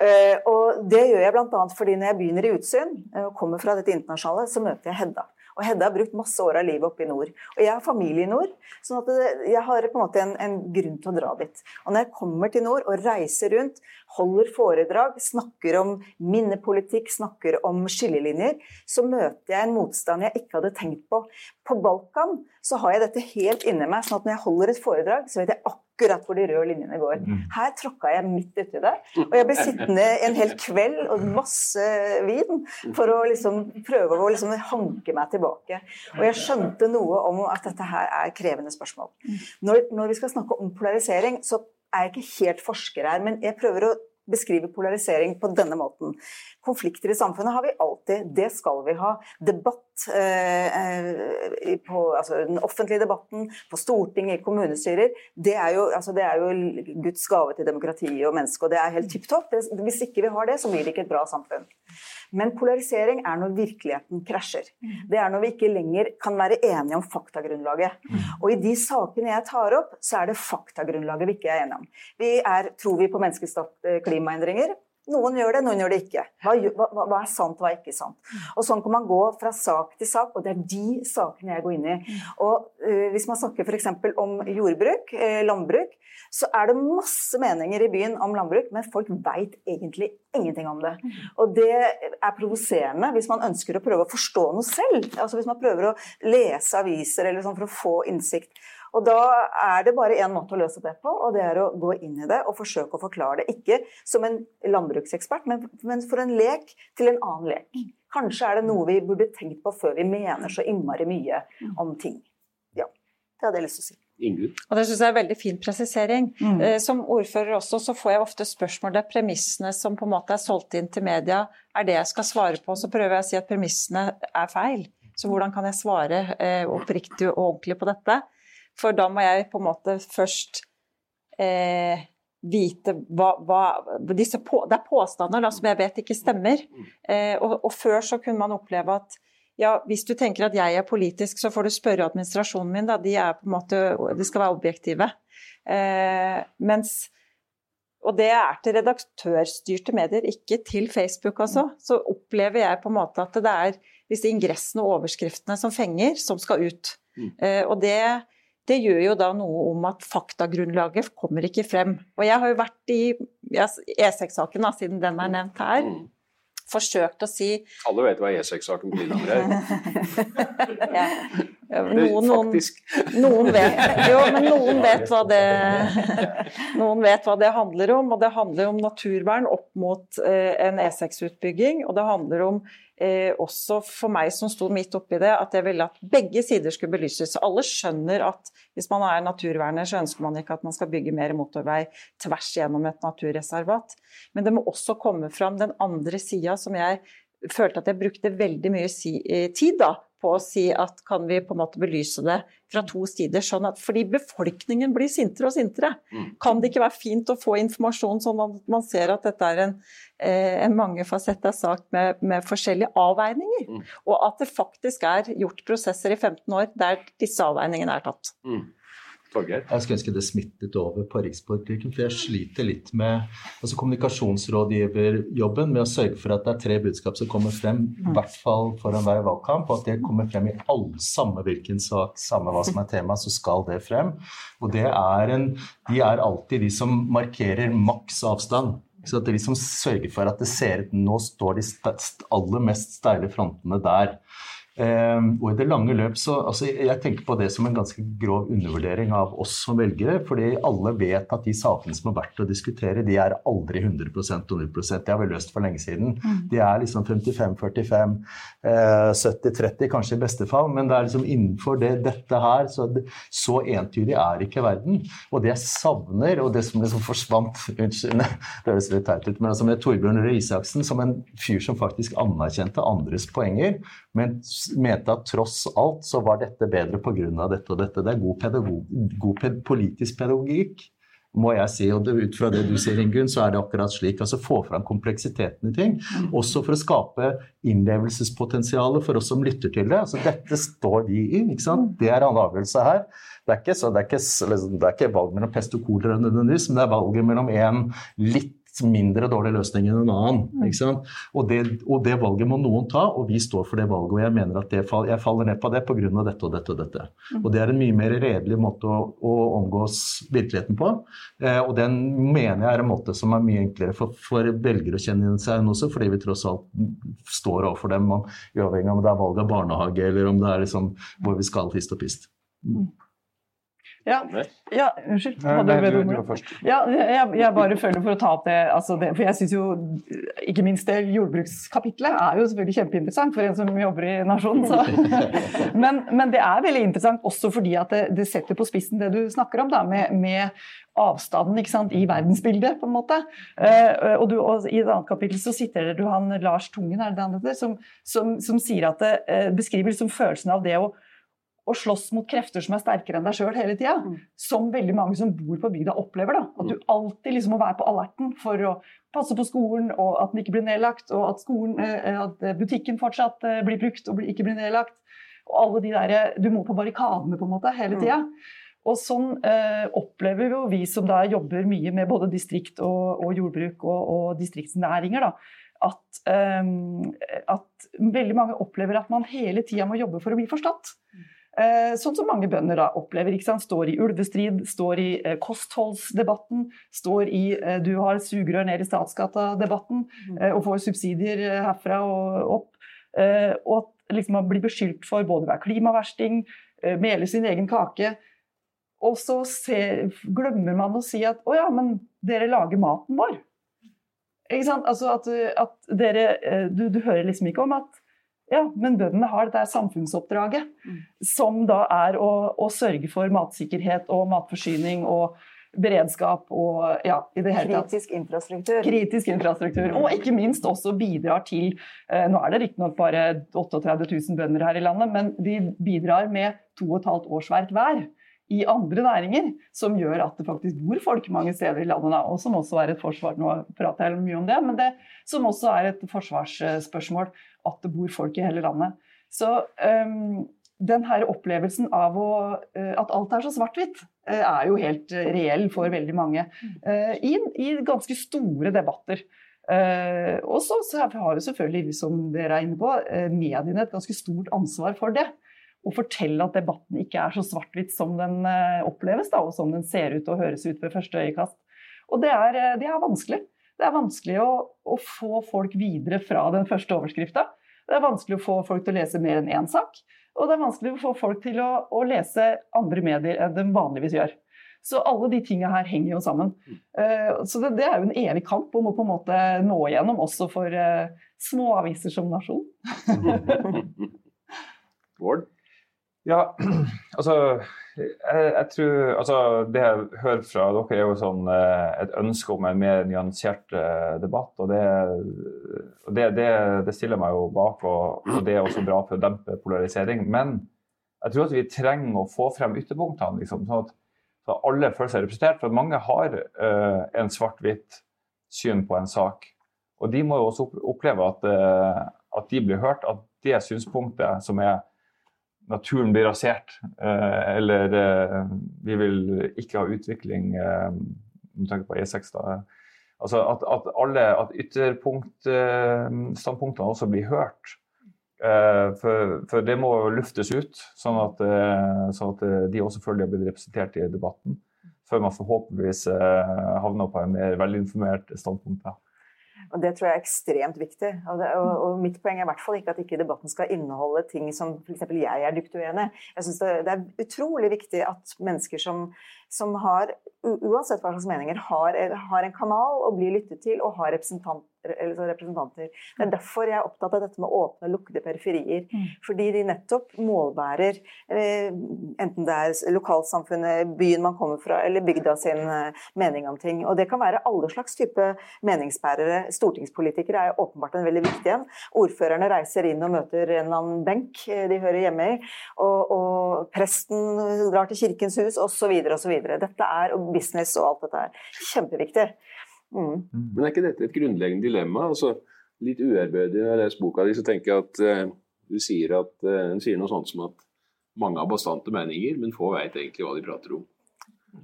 Uh, og det gjør jeg bl.a. fordi når jeg begynner i Utsyn uh, og kommer fra dette internasjonale, så møter jeg Hedda. Og Hedda har brukt masse år av livet oppe i nord. Og jeg har familie i nord, sånn jeg har på en måte en, en, grunn til å dra dit. Og når jeg kommer til nord og reiser rundt, holder foredrag, snakker om minnepolitikk, snakker om skillelinjer, så møter jeg en motstand jeg ikke hadde tenkt på. På Balkan så har jeg dette helt inni meg, sånn at når jeg holder et foredrag, så vet jeg akkurat akkurat hvor de røde linjene går. Mm. Her tråkka jeg midt uti det. Og jeg ble sittende en hel kveld og masse vin for å liksom prøve å liksom hanke meg tilbake. Og jeg skjønte noe om at dette her er krevende spørsmål. Når, når vi skal snakke om polarisering, så er jeg ikke helt forsker her, men jeg prøver å beskrive polarisering på denne måten. Konflikter i samfunnet har vi alltid, det skal vi ha. Debatt eh, eh, på altså, den offentlige debatten, på Stortinget, i kommunestyrer, det er, jo, altså, det er jo Guds gave til demokratiet og mennesket, og det er helt tipp topp. Hvis ikke vi har det, så blir det ikke et bra samfunn. Men polarisering er når virkeligheten krasjer. Det er når vi ikke lenger kan være enige om faktagrunnlaget. Og i de sakene jeg tar opp, så er det faktagrunnlaget vi ikke er enige om. Vi er, tror vi på menneskeskapte klimaendringer? Noen gjør det, noen gjør det ikke. Hva, hva, hva, er sant, hva er ikke sant? Og Sånn kan man gå fra sak til sak, og det er de sakene jeg går inn i. Og uh, Hvis man snakker f.eks. om jordbruk, eh, landbruk, så er det masse meninger i byen om landbruk, men folk veit egentlig ingenting om det. Og det er provoserende hvis man ønsker å prøve å forstå noe selv. Altså Hvis man prøver å lese aviser eller sånn for å få innsikt. Og Da er det bare én måte å løse det på, og det er å gå inn i det og forsøke å forklare det. Ikke som en landbruksekspert, men, men for en lek til en annen lek. Kanskje er det noe vi burde tenkt på før vi mener så innmari mye om ting. Ja, det hadde jeg lyst til å si. Ingrid. Og Det synes jeg er en veldig fin presisering. Mm. Eh, som ordfører også så får jeg ofte spørsmål der premissene som på en måte er solgt inn til media, er det jeg skal svare på. Så prøver jeg å si at premissene er feil. Så hvordan kan jeg svare eh, oppriktig og ordentlig på dette? For da må jeg på en måte først eh, vite hva, hva på, Det er påstander da, som jeg vet ikke stemmer. Eh, og, og, før så kunne man oppleve at ja, hvis du tenker at jeg er politisk, så får du spørre administrasjonen min, da. De er på en måte De skal være objektive. Eh, mens og det er til redaktørstyrte medier, ikke til Facebook, altså. Så opplever jeg på en måte at det er disse ingressene og overskriftene som fenger, som skal ut. Mm. Eh, og det det gjør jo da noe om at faktagrunnlaget kommer ikke frem. Og jeg har jo vært i E6-saken, siden den er nevnt her, mm. forsøkt å si Alle vet hva E6-saken på Lillehammer er? ja. Noen, noen, noen, vet, jo, men noen vet, hva det, noen vet hva det handler om. Og det handler om naturvern opp mot eh, en E6-utbygging. Og det handler om eh, også for meg som sto midt oppi det, at jeg ville at begge sider skulle belyses. Alle skjønner at hvis man er naturverner, så ønsker man ikke at man skal bygge mer motorvei tvers gjennom et naturreservat. Men det må også komme fram den andre sida som jeg følte at jeg brukte veldig mye si, eh, tid da, på å si at kan vi på en måte belyse det fra to sider, sånn at, fordi befolkningen blir sintere og sintere. Mm. Kan det ikke være fint å få informasjon sånn at man ser at dette er en, eh, en mangefasetta sak med, med, forskjellige avveininger? Mm. Og at det faktisk er gjort prosesser i 15 år der disse avveiningene er tatt. Mm. Torgeir? Jeg skulle ønske det smittet over på rikspolitikken. For jeg sliter litt med altså kommunikasjonsrådgiverjobben med å sørge for at det er tre budskap som kommer frem, i mm. hvert fall foran hver valgkamp, og at det kommer frem i alle, samme hvilken sak, samme hva som er tema, så skal det frem. Og det er en, de er alltid de som markerer maks avstand Så at det som sørger for at det ser ut Nå står de aller mest steile frontene der. Um, og i det lange løp så altså Jeg tenker på det som en ganske grov undervurdering av oss som velgere. fordi alle vet at de sakene som er verdt å diskutere, de er aldri 100 og 0% Det har vi løst for lenge siden. Mm. De er liksom 55-45, eh, 70-30 kanskje i beste fall. Men det er liksom innenfor det, dette her så, så, entydig er ikke verden. Og det jeg savner, og det som liksom forsvant Unnskyld, det høres litt teit ut, men altså med Torbjørn Røe Isaksen som en fyr som faktisk anerkjente andres poenger. Men mente at tross alt så var dette bedre pga. dette og dette. Det er god, pedagog, god ped politisk pedagogikk, må jeg si. Og det, ut fra det du sier, Ingunn, så er det akkurat slik. Altså få fram kompleksiteten i ting. Også for å skape innlevelsespotensialet for oss som lytter til det. Altså dette står vi i, ikke sant. Det er en avgjørelse her. Det er ikke, så, det er ikke, liksom, det er ikke valg mellom pest og kolera nødvendigvis, men det er valget mellom en litt mindre dårlig løsning enn en annen. Mm. Og det, og, det, valget må noen ta, og vi står for det valget. Og jeg mener at fall, jeg faller ned på det pga. dette og dette og dette. Mm. Og det er en mye mer redelig måte å, å omgås virkeligheten på. Eh, og den mener jeg er en måte som er mye enklere for, for velgere å kjenne seg igjen også, fordi vi tross alt står overfor dem, uavhengig av om det er valg av barnehage eller om det er liksom hvor vi skal hist og pist. Mm. Ja, ja unnskyld. Hadde du du. Ja, jeg, jeg, bare føler for å ta opp det, altså det For jeg syns jo ikke minst det jordbrukskapitlet er jo selvfølgelig kjempeinteressant for en som jobber i Nasjonen. Men, men, det er veldig interessant også fordi at det, det, setter på spissen det du snakker om, da, med, med avstanden sant, i verdensbildet, på en måte. Uh, og, du, og, I et annet kapittel så sitter du han Lars Tungen er det det som, som, som, sier at det uh, beskriver liksom følelsen av det å å slåss mot krefter som er sterkere enn deg sjøl hele tida. Mm. Som veldig mange som bor på bygda opplever. da. At du mm. alltid liksom må være på alerten for å passe på skolen, og at den ikke blir nedlagt, og at, skolen, eh, at butikken fortsatt eh, blir brukt og ikke blir nedlagt. Og alle de der, Du må på barrikadene på en måte hele tida. Mm. Og sånn eh, opplever jo vi som da jobber mye med både distrikt og, og jordbruk og, og, distriktsnæringer, da, at, eh, at, veldig mange opplever at man hele tida må jobbe for å bli forstått. Eh, sånn som mange bønder da opplever. Ikke sant? Står i ulvestrid, står i eh, kostholdsdebatten, står i eh, du har sugerør ned i statsgata-debatten mm. og får subsidier herfra og opp. Og at liksom man blir beskyldt for både å være klimaversting, mele sin egen kake. Og så ser, glemmer man å si at å ja, men dere lager maten vår. Ikke sant? Altså at, at dere, du, du hører liksom ikke om at ja, men bøndene har dette samfunnsoppdraget, mm. som da er å, å, sørge for matsikkerhet og matforsyning og beredskap og ja, i det hele tatt. Kritisk infrastruktur. Kritisk infrastruktur. Og ikke minst også bidrar til eh, Nå er det riktignok bare 38 000 bønder her i landet, men de bidrar med to og et halvt årsverk hver i andre næringer, som gjør at det faktisk bor folk mange steder i landet. Og som også er et forsvar, nå prater jeg mye om det, men det som også er et forsvarsspørsmål at det bor folk i hele landet. Så um, den her opplevelsen av å, uh, at alt er så svart-hvitt, uh, er jo helt uh, reell for veldig mange. I, I, ganske store debatter. og så, har jo selvfølgelig, som dere er inne på, mediene et ganske stort ansvar for det Å fortelle at debatten ikke er så svart-hvitt som den uh, oppleves, da, og som den ser ut og høres ut ved første øyekast. Og det er, uh, det er vanskelig. Det er vanskelig å, å, få folk videre fra den første overskrifta. Det er vanskelig å få folk til å lese mer enn én sak. Og det er vanskelig å få folk til å, å lese andre medier enn de vanligvis gjør. Så alle de tinga her henger jo sammen. Uh, så det, det, er jo en evig kamp om å på en måte nå igjennom, også for små aviser som Nasjon. Bård? Ja, altså jeg, jeg, tror altså, Det jeg hører fra dere, er jo sånn, eh, et ønske om en mer nyansert eh, debatt. og Det, det, det, det stiller meg jo bak, og, og, det er også bra for å dempe polarisering. Men jeg tror at vi trenger å få frem ytterpunktene, liksom, sånn at så alle føler seg representert. For mange har uh, en svart-hvitt syn på en sak. Og de må jo også oppleve at, uh, at de blir hørt, at det synspunktet som er naturen blir rasert, eh, eller eh, vi vil ikke ha utvikling eh, med tanke på E6. da, Altså at, at alle at ytterpunktstandpunktene også blir hørt. For, for, det må luftes ut, sånn at, sånn at, de også føler de har blitt representert i debatten. før man forhåpentligvis havner på en mer velinformert standpunkt. Ja. Og Det tror jeg er ekstremt viktig. Og, det, og, og Mitt poeng er i hvert fall ikke at ikke debatten skal inneholde ting som f.eks. jeg er dypt uenig i. Jeg synes det, det, er utrolig viktig at mennesker som, som har, uansett hva slags meninger, har, har en kanal å bli lyttet til og har representant, representanter. Det er derfor jeg er opptatt av dette med åpne og lukkede periferier. Mm. Fordi de nettopp målbærer eh, enten det er lokalsamfunnet, byen man kommer fra, eller bygda sin eh, mening om ting. Og det kan være alle slags type meningsbærere. Stortingspolitikere er åpenbart en veldig viktig en. Ordførerne reiser inn og møter en eller annen benk eh, de hører hjemme i. Og, og presten drar til Kirkens hus, osv. osv. Dette er og business og alt dette her. Kjempeviktig. Mm. mm. Men er ikke dette et grunnleggende dilemma? Altså, litt uærbødig når jeg leser boka di, så tenker jeg at uh, du sier, at, uh, sier noe sånt som at mange har bastante meninger, men få veit egentlig hva de prater om.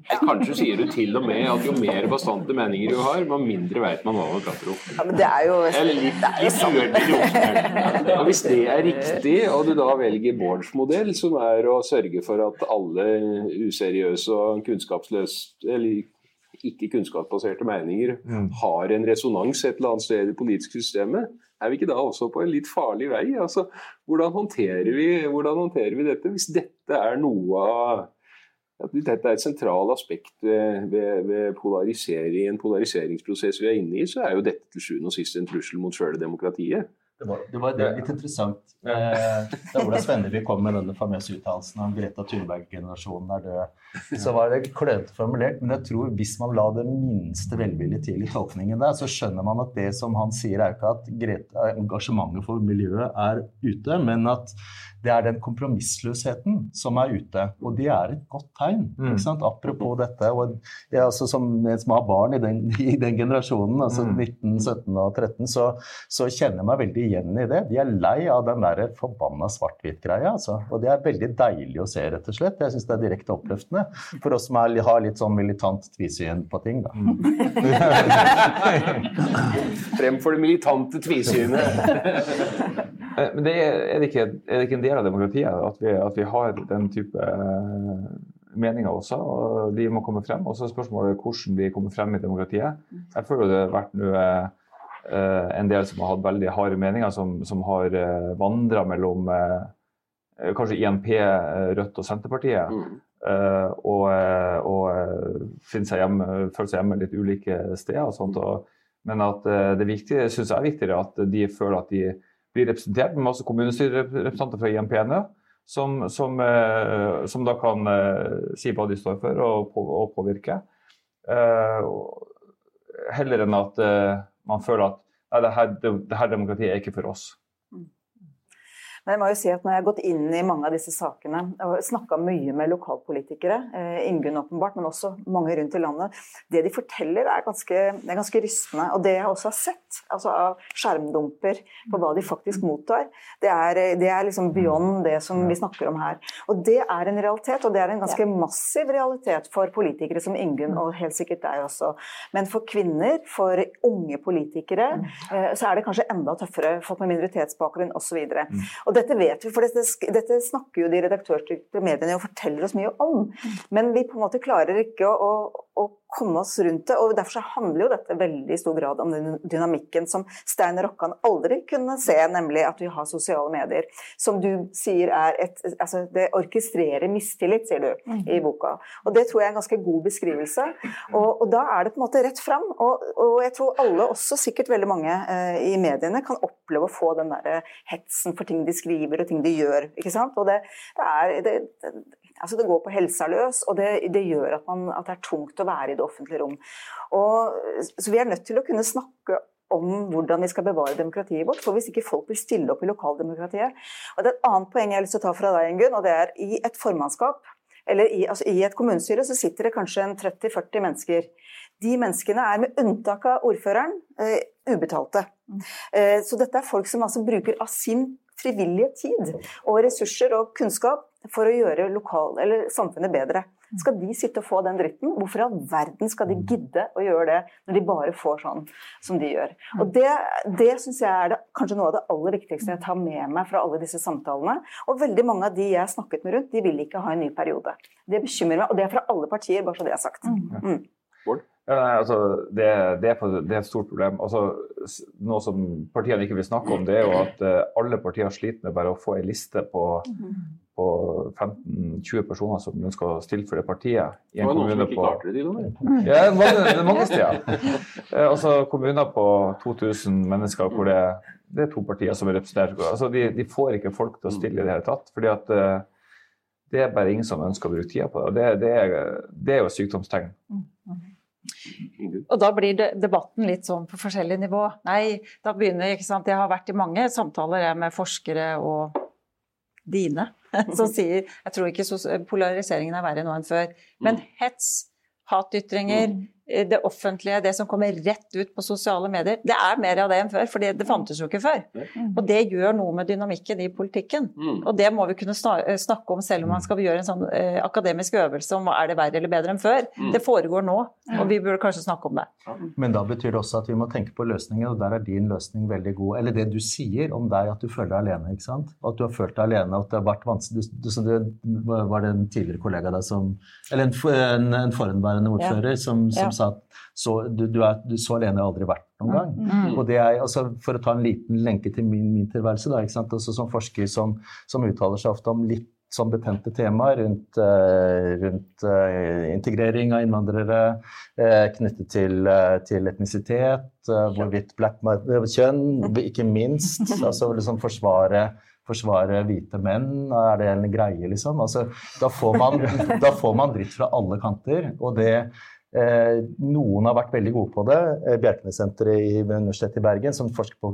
Kanskje sier du til og med at jo mer bastante meninger du har, jo mindre veit man hva man prater om. Ja, men det er jo Eller litt, litt og Hvis det er riktig, og du da velger Bårds modell, som er å sørge for at alle useriøse og kunnskapsløse eller ikke kunnskapsbaserte meninger har en resonans et eller annet sted i det politiske systemet, er vi ikke da også på en litt farlig vei? Altså, hvordan, håndterer vi, hvordan håndterer vi dette hvis dette er noe av dette er et sentralt aspekt ved, ved, ved polarisering, en polariseringsprosess vi er inne i, så er jo dette til sjuende og sist en trussel mot sjøle demokratiet. Det var, det var det litt interessant. Eh, da Ola Svenneby kom med denne famøse uttalelsen om Greta Thunberg-generasjonen er død, så var det klønete formulert. Men jeg tror hvis man la det minste velvilje til i tolkningen der, så skjønner man at det som han sier, er ikke at Greta, engasjementet for miljøet er ute, men at det er den kompromissløsheten som er ute. Og det er et godt tegn. Mm. Apropos dette. og jeg, altså, Som en som har barn i den, i den generasjonen, altså mm. 19, 17 og 13, så, så, kjenner jeg meg veldig igjen i det. De er lei av den der forbanna svart-hvitt-greia. Altså. Og det er veldig deilig å se, rett og slett. Jeg syns det er direkte oppløftende for oss som er, har litt sånn militant tvisyn på ting. da. Fremfor Frem for det militante tvisynet. Men det er, er, det ikke, er, det ikke, en del av demokratiet at vi, at vi har den type eh, meninger også, og de må komme frem. Og så er spørsmålet hvordan de kommer frem i demokratiet. Jeg føler det har vært noe, eh, en del som har hatt veldig harde meninger, som, som har vandra mellom kanskje INP, Rødt og Senterpartiet. Mm. og, og seg hjemme, føle seg hjemme litt ulike steder. og sånt. Og, men at det viktige, synes jeg er viktigere at de føler at de blir representert med masse kommunestyrerepresentanter fra IMPNØ, som, som, eh, som, da kan eh, si hva de står for og, og påvirke. Uh, heller enn at man føler at det her, det, det her demokratiet er ikke for oss. Men jeg må jo si at når jeg har gått inn i mange av disse sakene og snakka mye med lokalpolitikere, eh, Ingunn åpenbart, men også mange rundt i landet, det de forteller er ganske, det er ganske rystende. Og det jeg også har sett altså av skjermdumper på hva de faktisk mottar, det er, det er liksom beyond det som vi snakker om her. Og det er en realitet, og det er en ganske massiv realitet for politikere som Ingunn, og helt sikkert deg også. Men for kvinner, for unge politikere, eh, så er det kanskje enda tøffere. Folk med minoritetsbakgrunn osv. Og, så og dette vet vi, for dette, dette snakker jo de redaktørstyrte mediene og forteller oss mye om. Men vi på en måte klarer ikke å, å, å komme oss rundt det. og Derfor handler jo dette veldig i stor grad om den dynamikken som Stein Rokkan aldri kunne se, nemlig at vi har sosiale medier. Som du sier er et altså Det orkestrerer mistillit, sier du mm. i boka. Og Det tror jeg er en ganske god beskrivelse. Og, og da er det på en måte rett fram. Og, og, jeg tror alle, også sikkert veldig mange eh, i mediene, kan oppleve å få den der hetsen for ting de skriver og ting de gjør. ikke sant? Og det, det er det, Altså det går på helsa løs, og det, det gjør at, man, at, det er tungt å være i det offentlige rom. Og, så vi er nødt til å kunne snakke om hvordan vi skal bevare demokratiet vårt. For hvis ikke folk vil stille opp i lokaldemokratiet Og det er et annet poeng jeg har lyst til å ta fra deg, Ingunn, og det er i et formannskap eller i, altså i et kommunestyre så sitter det kanskje 30-40 mennesker. De menneskene er med unntak av ordføreren eh, ubetalte. Eh, så dette er folk som altså bruker av sin frivillige tid og ressurser og kunnskap for å gjøre lokal, samfunnet bedre. Skal de sitte og få den dritten? Hvorfor i all verden skal de gidde å gjøre det, når de bare får sånn som de gjør? Og Det, det syns jeg er det, kanskje noe av det aller viktigste jeg tar med meg fra alle disse samtalene. Og veldig mange av de jeg har snakket med rundt, de vil ikke ha en ny periode. Det bekymrer meg, og det er fra alle partier, bare så det er sagt. Mm. Ja, nei, altså, det, det, er, det, er, et stort problem. Altså, noe som partiene ikke vil snakke om, det er jo at uh, alle partier sliter med bare å få ei liste på, på 15-20 personer som ønsker å stille for det partiet. I en det var noen som ikke klarte det, de Ja, det er mange steder. Uh, altså, kommuner på 2000 mennesker hvor det, det er to partier som er representert. Altså, de, de, får ikke folk til å stille i det hele tatt. fordi at uh, det er bare ingen som ønsker å bruke tida på det. Det, det, er, det er jo et sykdomstegn. Og da blir debatten litt sånn på forskjellig nivå. Nei, da begynner ikke sant? Jeg har vært i mange samtaler med forskere og dine som sier Jeg tror ikke polariseringen er verre nå enn før. Men hets, hatytringer, Eh, det offentlige, det som kommer rett ut på sosiale medier. Det er mer av det enn før, for det fantes jo ikke før. Og det gjør noe med dynamikken i politikken. Mm. Og det må vi kunne eh, snakke om selv om man skal gjøre en sånn eh, akademisk øvelse om er det verre eller bedre enn før. Mm. Det foregår nå, og vi burde kanskje snakke om det. Men da betyr det også at vi må tenke på løsninger, og der er din løsning veldig god. Eller det du sier om deg, at du føler deg alene. ikke sant? At du har følt deg alene, at det har vært vanskelig. Du, du, du, var det en tidligere kollega der som Eller en, en, en forhenværende ordfører Ja. som, som Ja. Sa at så, du, du er, du, så alene har jeg aldri vært noen gang. Mm. Og det er, altså, For å ta en liten lenke til min, min tilværelse, da? Også som forsker som, som uttaler seg ofte om litt sånn betente temaer rundt, eh, rundt eh, integrering av innvandrere, eh, knyttet til, til etnisitet, hvorvidt black kjønn, ikke minst. altså liksom forsvare forsvare hvite menn, er det en greie, liksom? Altså, da, får man, da får man dritt fra alle kanter. og det noen har vært veldig gode på det. Eh, Bjerknessenteret ved Universitetet i Bergen, som forsker på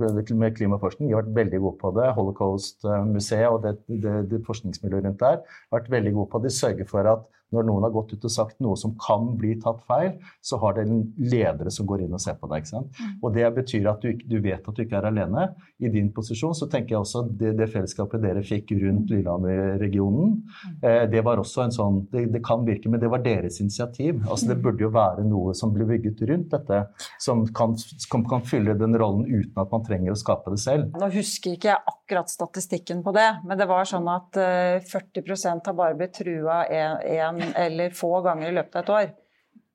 klimaforskning, de har vært veldig gode på det. Holocaust-museet og det, det, det forskningsmiljøet rundt der har vært veldig gode på det. De sørger for at når noen har gått ut og sagt noe som kan bli tatt feil, så har det en ledere som går inn og ser på deg. ikke sant? Og det betyr at du, du vet at du ikke er alene. I din posisjon så tenker jeg også at det, det fellesskapet dere fikk rundt Lillehammer-regionen, eh, det var også en sånn det, det kan virke, men det var deres initiativ. Altså Det burde jo være noe som blir bygget rundt dette, som kan, som kan fylle den rollen uten at man trenger å skape det selv. Nå husker ikke jeg akkurat statistikken på det, men det var sånn at eh, 40 har bare blitt trua én eller få ganger i løpet av et år.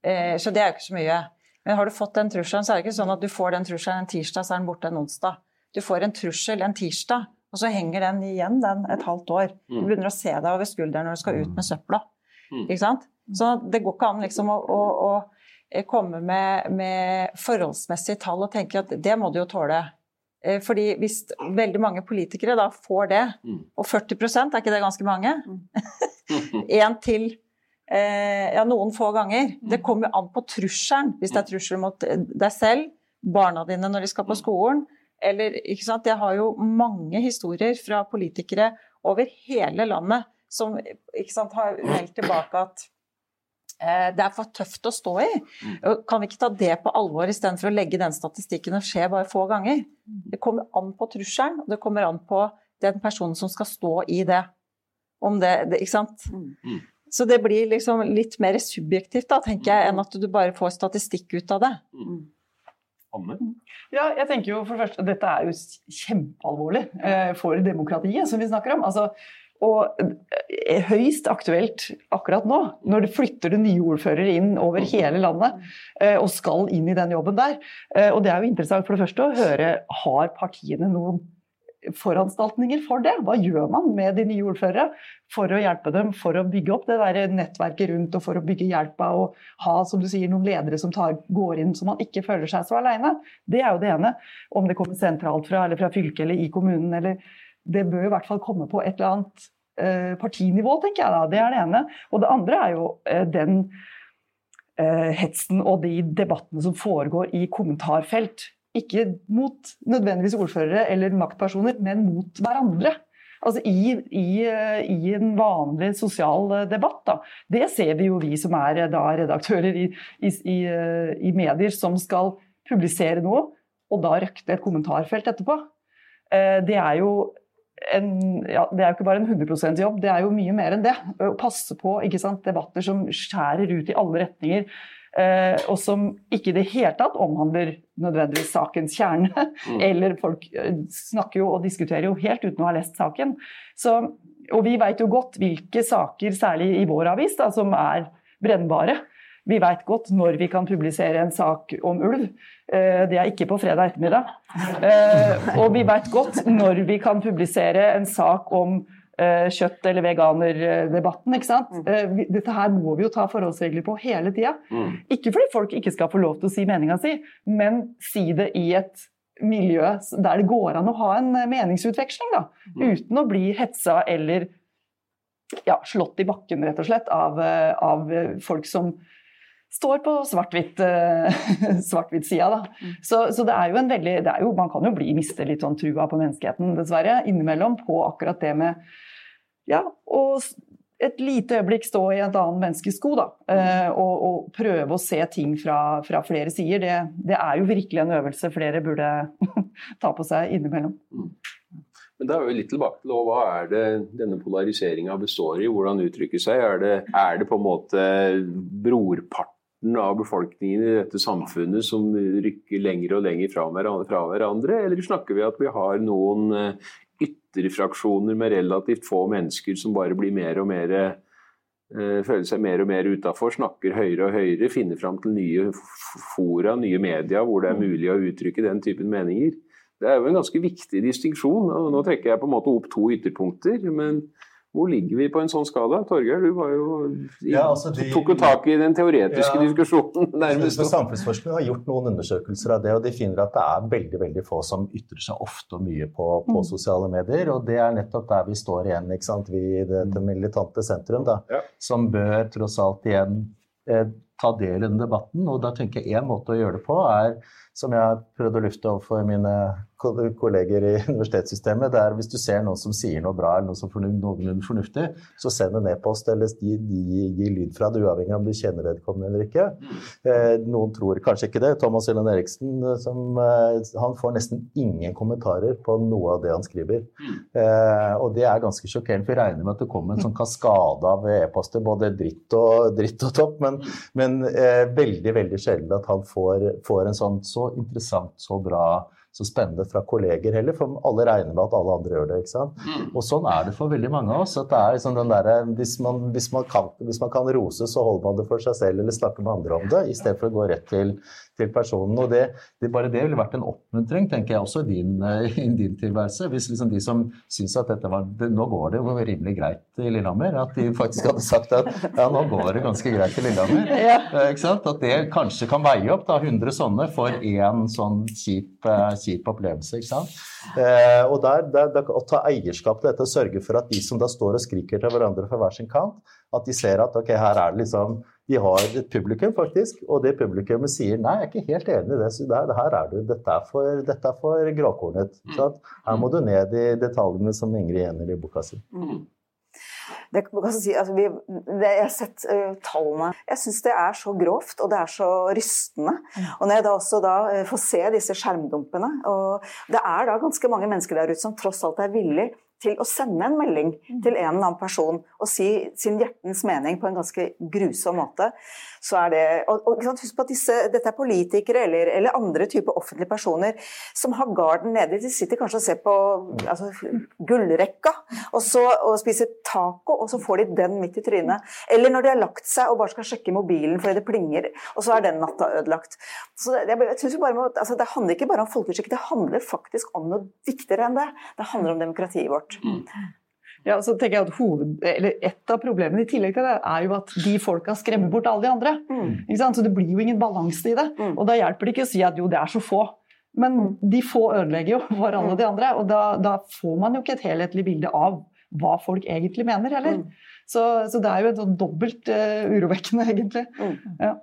Eh, Så det er jo ikke så mye. Men har du fått den trusselen, så er det ikke sånn at du får den trusselen en tirsdag, så er den borte en onsdag. Du får en trussel en tirsdag, og så henger den igjen den et halvt år. Du Mm. begynner å se deg over skulderen når du skal ut med søpla. Mm. Ikke sant? Så det går ikke an liksom å, å, å eh, komme med, med forholdsmessige tall og tenke at det må du jo tåle. Eh, Fordi hvis veldig mange politikere da får det, Mm. og 40% er ikke det ganske mange? Én til eh, ja, noen få ganger. Det kommer jo an på trusselen. Hvis det er trussel mot eh, deg selv, barna dine når de skal på skolen, eller ikke sant. Jeg har jo mange historier fra politikere over hele landet som ikke sant, har meldt tilbake at det er for tøft å stå i. Kan vi ikke ta det på alvor istedenfor å legge den statistikken og skje bare få ganger? Det kommer an på trusselen, og det kommer an på den personen som skal stå i det. Om det, det ikke sant? Mm. Så det blir liksom litt mer subjektivt, da, tenker jeg, enn at du bare får statistikk ut av det. Anne? Ja, jeg tenker jo for det første, Dette er jo kjempealvorlig eh, for demokratiet, som vi snakker om. Altså, og er høyst aktuelt akkurat nå, når det flytter det nye ordførere inn over hele landet eh, og skal inn i den jobben der. Eh, og det er jo interessant for det første å høre har partiene noen foranstaltninger for det. Hva gjør man med de nye ordførere for å hjelpe dem, for å bygge opp det der nettverket rundt og for å bygge hjelpa og ha som du sier, noen ledere som tar, går inn så man ikke føler seg så alene. Det er jo det ene. Om det kommer sentralt fra eller fra fylket eller i kommunen. eller Det bør i hvert fall komme på et eller annet eh, partinivå, tenker jeg da. Det er det ene. Og det andre er jo eh, den eh, hetsen og de debattene som foregår i kommentarfelt. Ikke mot nødvendigvis ordførere eller maktpersoner, men mot hverandre. Altså i, i, eh, i en vanlig sosial debatt. Da. Det ser vi jo vi som er da redaktører i, i, medier som skal publisere noe, og da røkte et kommentarfelt etterpå. Det er jo en, ja, det er jo ikke bare en 100 jobb, det er jo mye mer enn det. Å passe på ikke sant, debatter som skjærer ut i alle retninger. Eh, og som ikke i det hele tatt omhandler nødvendigvis sakens kjerne. Mm. Eller folk eh, snakker jo og diskuterer jo helt uten å ha lest saken. Så, og vi veit jo godt hvilke saker, særlig i vår avis, da, som er brennbare. Vi veit godt når vi kan publisere en sak om ulv. Eh, det er ikke på fredag ettermiddag. Eh, og vi veit godt når vi kan publisere en sak om eh, kjøtt- eller veganerdebatten. ikke sant? Mm. Dette her må vi jo ta forholdsregler på hele tida. Mm. Ikke fordi folk ikke skal få lov til å si meninga si, men si det i et miljø der det går an å ha en meningsutveksling. da, mm. Uten å bli hetsa eller ja, slått i bakken, rett og slett, av, av folk som står på svart-hvitt-sida. Svart da. Mm. Så, så, det er jo en veldig er jo, Man kan jo bli miste litt sånn trua på menneskeheten, dessverre, innimellom på akkurat det med Ja, og et lite øyeblikk stå i et annet menneskes sko, da. uh, og, og, prøve å se ting fra, fra flere sider. Det, det, er jo virkelig en øvelse flere burde ta på seg innimellom. Mm. Men da er vi litt tilbake til hva er det denne polariseringa består i? Hvordan uttrykker seg? Er det, er det på en måte brorparten? Av befolkningen i dette samfunnet som rykker lenger og lenger fra hverandre? Eller snakker vi at vi har noen eh, ytterfraksjoner med relativt få mennesker som bare blir mer og mer eh, føler seg mer og mer utafor, snakker høyere og høyere, finner fram til nye fora, nye media hvor det er mulig å uttrykke den typen meninger. Det er jo en ganske viktig distinksjon. Nå trekker jeg på en måte opp to ytterpunkter. men hvor ligger vi på en sånn skala? Torgeir, du var jo, ja, altså de, tok jo tak i den teoretiske ja, diskusjonen. nærmest. Samfunnsforskning har gjort noen undersøkelser av det, og de finner at det er veldig veldig få som ytrer seg ofte og mye på, på mm. sosiale medier. Og det er nettopp der vi står igjen, ikke sant? vi i det, det militante sentrum, da, ja. som bør tross alt igjen eh, ta del i den debatten. Og da tenker jeg én måte å gjøre det på er som jeg har prøvd å lufte overfor mine kolleger i universitetssystemet, det er hvis du ser noen som sier noe bra eller noe som noenlunde fornuftig, så send en e-post eller gi, gi, gi, lyd fra det, uavhengig av om du kjenner vedkommende eller ikke. Eh, noen tror kanskje ikke det. Thomas Hylland Eriksen eh, som, eh, han får nesten ingen kommentarer på noe av det han skriver. Eh, og det er ganske sjokkerende, for vi regner med at det kommer en sånn kaskade av e-poster, både dritt og, dritt og topp, men, men eh, veldig, veldig sjelden at han får, får en sånn så interessant, så bra, så spennende fra kolleger heller, for alle regner med at alle andre gjør det. ikke sant? Mm. Og sånn er det for veldig mange av oss. at det er liksom den der, hvis man, hvis, man kan, hvis man kan rose, så holder man det for seg selv eller snakker med andre om det, i stedet for å gå rett til, til personen. og det, det, Bare det ville vært en oppmuntring, tenker jeg, også i din, i din tilværelse. Hvis liksom de som syns at dette var, det, nå går det jo rimelig greit i Lillehammer, at de faktisk hadde sagt at ja, nå går det ganske greit i Lillehammer. Ja. Eh, ikke sant? At det kanskje kan veie opp da 100 sånne for én sånn kjip eh, kjip opplevelse. ikke sant? Eh, og der, der, der, Å ta eierskap til dette sørge for at de som da står og skriker til hverandre fra hver sin kant, at de ser at ok, her er det liksom de har et publikum, faktisk, og det publikummet sier nei, jeg er ikke helt enig i det. så det, her er du, Dette er for, dette er for gråkornet. Mm. Her må du ned i detaljene som Ingrid Jenner i boka si. Mm. Det, si, altså vi, det, jeg har sett uh, tallene. Jeg syns det er så grovt, og det er så rystende. Mm. Og når jeg da også da får se disse skjermdumpene og Det er da ganske mange mennesker der ute som tross alt er villig til å sende en melding mm. til en eller annen person og si sin hjertens mening på en ganske grusom måte så er det og, og Husk på at disse, dette er politikere eller, eller, andre typer offentlige personer som har garden nede. De sitter kanskje og ser på altså, gullrekka og, så, og spiser taco, og så får de den midt i trynet. Eller når de har lagt seg og bare skal sjekke mobilen fordi det plinger, og så er den natta ødelagt. Så det, jeg, jeg bare, altså, det handler ikke bare om folkeskikk, det handler faktisk om noe viktigere enn det. Det handler om demokratiet vårt. Mm. Ja, så tenker jeg at hoved, Et av problemene i tillegg til det er jo at de folka skremmer bort alle de andre. Mm. Så Det blir jo ingen balanse i det. Mm. Og Da hjelper det ikke å si at jo, det er så få. Men mm. de få ødelegger jo for alle de andre. Og da, da, får man jo ikke et helhetlig bilde av hva folk egentlig mener heller. Mm. Så, så, det er jo et sånn dobbelt uh, urovekkende, egentlig. Mm. Ja.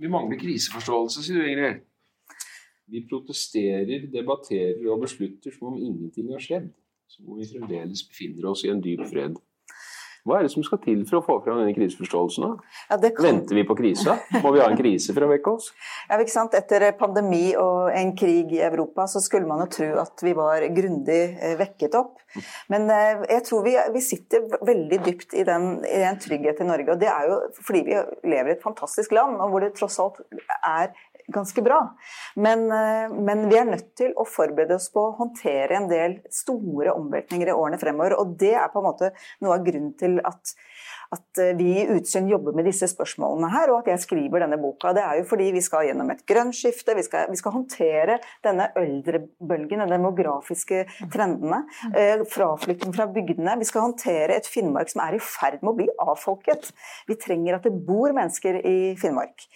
Vi mangler kriseforståelse, sier du, Ingrid. Vi protesterer, debatterer og beslutter som om ingenting har skjedd. Som om vi fremdeles befinner oss i en dyp fred. Hva er det som skal til for å få fram denne kriseforståelsen? Ja, kan... Venter vi på krisa? Må vi ha en krise for å vekke oss? Ja, ikke sant? Etter pandemi og en krig i Europa så skulle man jo tro at vi var grundig eh, vekket opp. Men eh, jeg tror vi, vi sitter veldig dypt i den, i den trygghet i Norge. Og det er jo fordi vi lever i et fantastisk land, og hvor det tross alt er ganske bra. Men, eh, men, vi er nødt til å forberede oss på å håndtere en del store omveltninger i årene fremover. Og det er på en måte noe av grunnen til at at eh, vi i Utsyn jobber med disse spørsmålene her, og at jeg skriver denne boka. Det er jo fordi vi skal gjennom et grønt skifte, vi skal, vi skal håndtere denne eldrebølgen, de demografiske trendene. Eh, fraflytting fra bygdene. Vi skal håndtere et Finnmark som er i ferd med å bli avfolket. Vi trenger at det bor mennesker i Finnmark.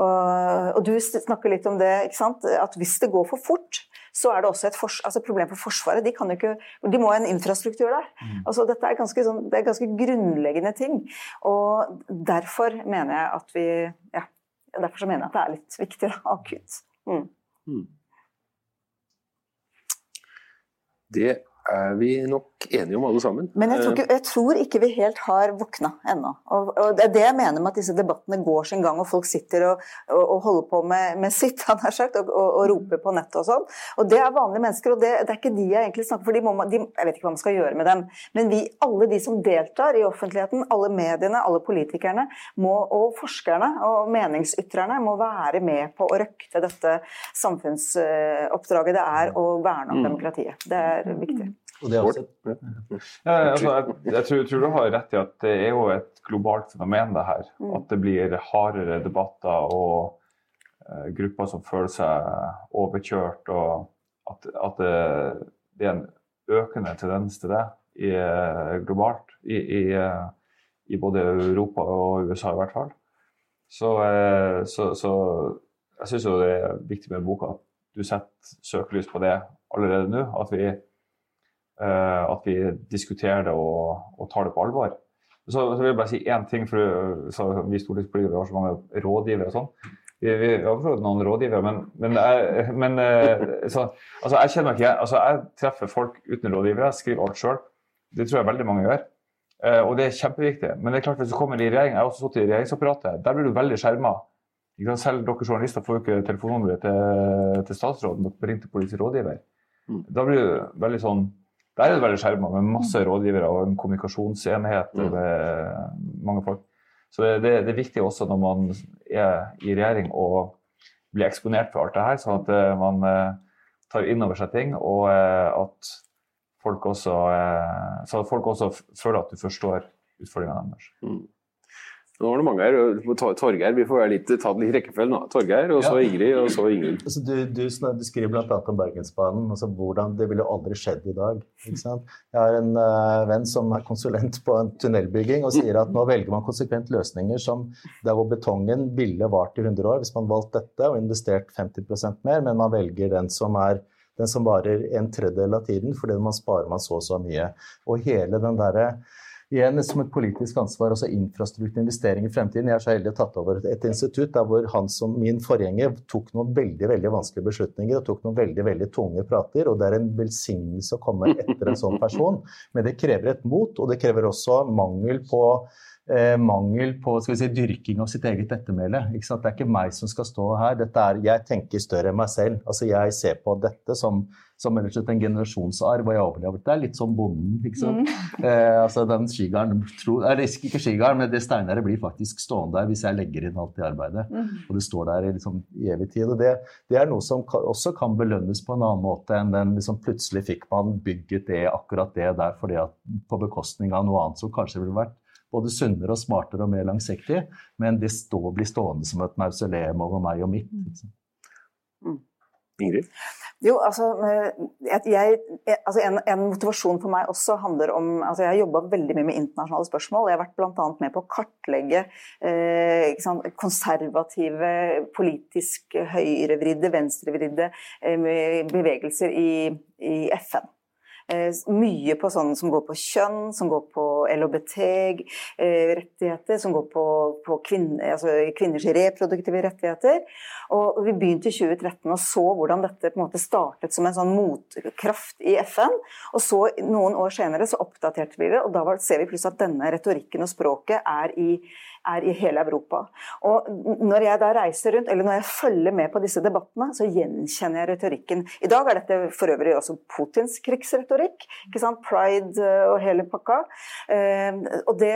Og, og du snakker litt om det, at hvis det går for fort, så er det også et altså problem for Forsvaret. De, ikke, de, må ha en infrastruktur der. Mm. Altså, dette er ganske, sånn, det er ganske grunnleggende ting. Og derfor mener jeg at vi ja, derfor så mener jeg at det er litt viktig, da, akutt. Mm. Mm. Det er vi nok enige om alle sammen. Men jeg tror ikke, jeg tror ikke vi helt har våkna ennå. Og, og, Det er det jeg mener med at disse debattene går sin gang, og folk sitter og, og, og holder på med, med sitt han har sagt, og, roper på nettet og sånn. Og Det er vanlige mennesker, og det, det, er ikke de jeg egentlig snakker for. De må, de, jeg vet ikke hva man skal gjøre med dem. Men vi, alle de som deltar i offentligheten, alle mediene, alle politikerne må, og forskerne og meningsytrerne må være med på å røkte dette samfunnsoppdraget det er å verne om mm. demokratiet. Det er viktig. Og det også ja, altså, jeg, jeg tror, tror, du har rett i at det er jo et globalt fenomen, det her. Mm. At det blir hardere debatter og uh, grupper som føler seg overkjørt. Og at, at det, det, er en økende tendens til det i, uh, globalt. I, i, uh, I, både Europa og USA i hvert fall. Så, så, så jeg syns jo det er viktig med boka at du setter søkelys på det allerede nå. At vi Eh, at vi diskuterer det og, og, tar det på alvor. Så, så vil jeg bare si én ting, for så, vi stortingspolitikere har så mange rådgivere og sånn. Vi, vi, har forstått noen rådgivere, men, men, jeg, men eh, så, altså, jeg kjenner meg ikke altså, Jeg treffer folk uten rådgivere, skriver alt sjøl. Det tror jeg veldig mange gjør. Uh, og det er kjempeviktig. Men det er klart hvis du kommer i regjering, jeg har også sittet i regjeringsapparatet, der blir du veldig skjerma. Selv dere journalister får jo ikke telefonnummeret til, til statsråden, dere ringer til politisk rådgiver. Mm. Da blir du veldig sånn der er det veldig skjerma med masse mm. rådgivere og en kommunikasjonsenhet mm. med mange folk. Så det, det, det, er viktig også når man er i regjering og blir eksponert for alt det her, sånn at eh, man eh, tar inn over seg ting, og eh, at folk også, så at folk også føler at du forstår utfordringene deres. Mm. Nå var det mange her. Torgeir, vi får litt, ta litt i rekkefølgen. Torgeir, og så ja. Ingrid, og så Ingrid. Altså, du, du, du, skriver bl.a. om Bergensbanen. Altså, hvordan, det ville jo aldri skjedd i dag. Jeg har en uh, venn som er konsulent på en tunnelbygging og sier at nå velger man konsekvent løsninger som der hvor betongen ville vart i 100 år hvis man valgte dette og investert 50% mer, men man velger den som er den som varer en tredjedel av tiden, fordi man sparer man så og så mye. Og hele den derre igjen som et politisk ansvar, altså infrastruktur, investering i fremtiden. Jeg er så heldig å tatt over et institutt der hvor han som min forgjenger tok noen veldig veldig vanskelige beslutninger og tok noen veldig veldig tunge prater. og Det er en velsignelse å komme etter en sånn person, men det krever et mot, og det krever også mangel på eh, mangel på skal vi si, dyrking av sitt eget ettermæle. Det er ikke meg som skal stå her. Er, jeg tenker større enn meg selv. Altså, jeg ser på dette som, som en generasjonsarv, og jeg overlever. Det er litt som bonden. ikke sant? Mm. Eh, altså, den skigarden, eller Ikke skigarden, men det steinere blir faktisk stående der hvis jeg legger inn alt det arbeidet. Mm. Og det står der liksom, i evig tid. og det, det, er noe som også kan belønnes på en annen måte enn den liksom, plutselig fikk man bygget det, akkurat det der fordi at, på bekostning av noe annet som kanskje ville vært både sunnere og smartere og mer langsiktig, men det stå, blir stående som et mausoleum over meg og mitt. Liksom. Mm. Ingrid? Jo, altså, jeg, jeg, altså en, en, motivasjon for meg også handler om altså Jeg har jobba veldig mye med internasjonale spørsmål. Jeg har vært bl.a. med på å kartlegge eh, sant, konservative, politisk høyrevridde, venstrevridde eh, bevegelser i, i FN. Eh, mye på sånn som går på kjønn, som går på LHBT-rettigheter, som går på, på kvinner, altså kvinners reproduktive rettigheter. Og vi begynte i 2013 og så hvordan dette på en måte startet som en sånn motkraft i FN. Og så noen år senere så oppdaterte vi det, og da ser vi plutselig at denne retorikken og språket er i er i hele Europa. Og Når jeg da reiser rundt, eller når jeg følger med på disse debattene, så gjenkjenner jeg retorikken. I dag er dette for øvrig også Putins krigsretorikk. ikke sant? Pride eh, og hele pakka. Eh, og det,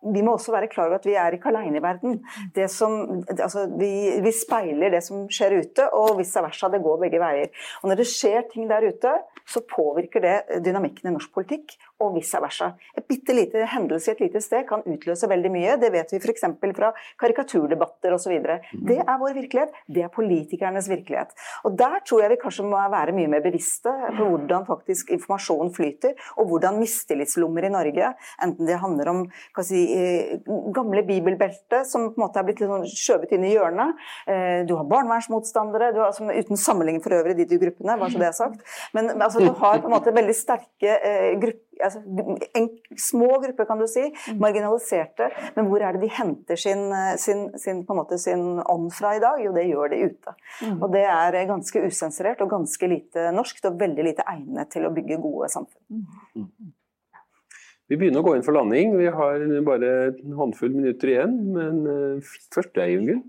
Vi må også være klar over at vi er ikke alene i verden. Det som, altså, vi, vi speiler det som skjer ute, og vice versa. Det går begge veier. Og Når det skjer ting der ute, så påvirker det dynamikken i norsk politikk, og vice versa. Et bitte lite hendelse i et lite sted kan utløse veldig mye. Det vet vi f.eks. fra karikaturdebatter osv. Mm. Det er vår virkelighet, det er politikernes virkelighet. Og Der tror jeg vi kanskje må være mye mer bevisste på hvordan faktisk informasjonen flyter, og hvordan mistillitslommer i Norge, enten det handler om si, eh, gamle bibelbelte som på en måte er blitt litt sånn skjøvet inn i hjørnet, eh, du har barnevernsmotstandere, du har, som, uten sammenligning for øvrig de to gruppene, bare så det er sagt. Men altså, du har på en måte veldig sterke eh, grupper altså, en, små grupper, kan du si, mm. marginaliserte. Men hvor er det de henter sin, sin, sin, sin ånd fra i dag? Jo, det gjør de ute. Mm. Og det er ganske usensurert og ganske lite norskt, og veldig lite egnet til å bygge gode samfunn. Mm. Vi begynner å gå inn for landing. Vi har bare en håndfull minutter igjen. Men uh, først deg, Ingunn.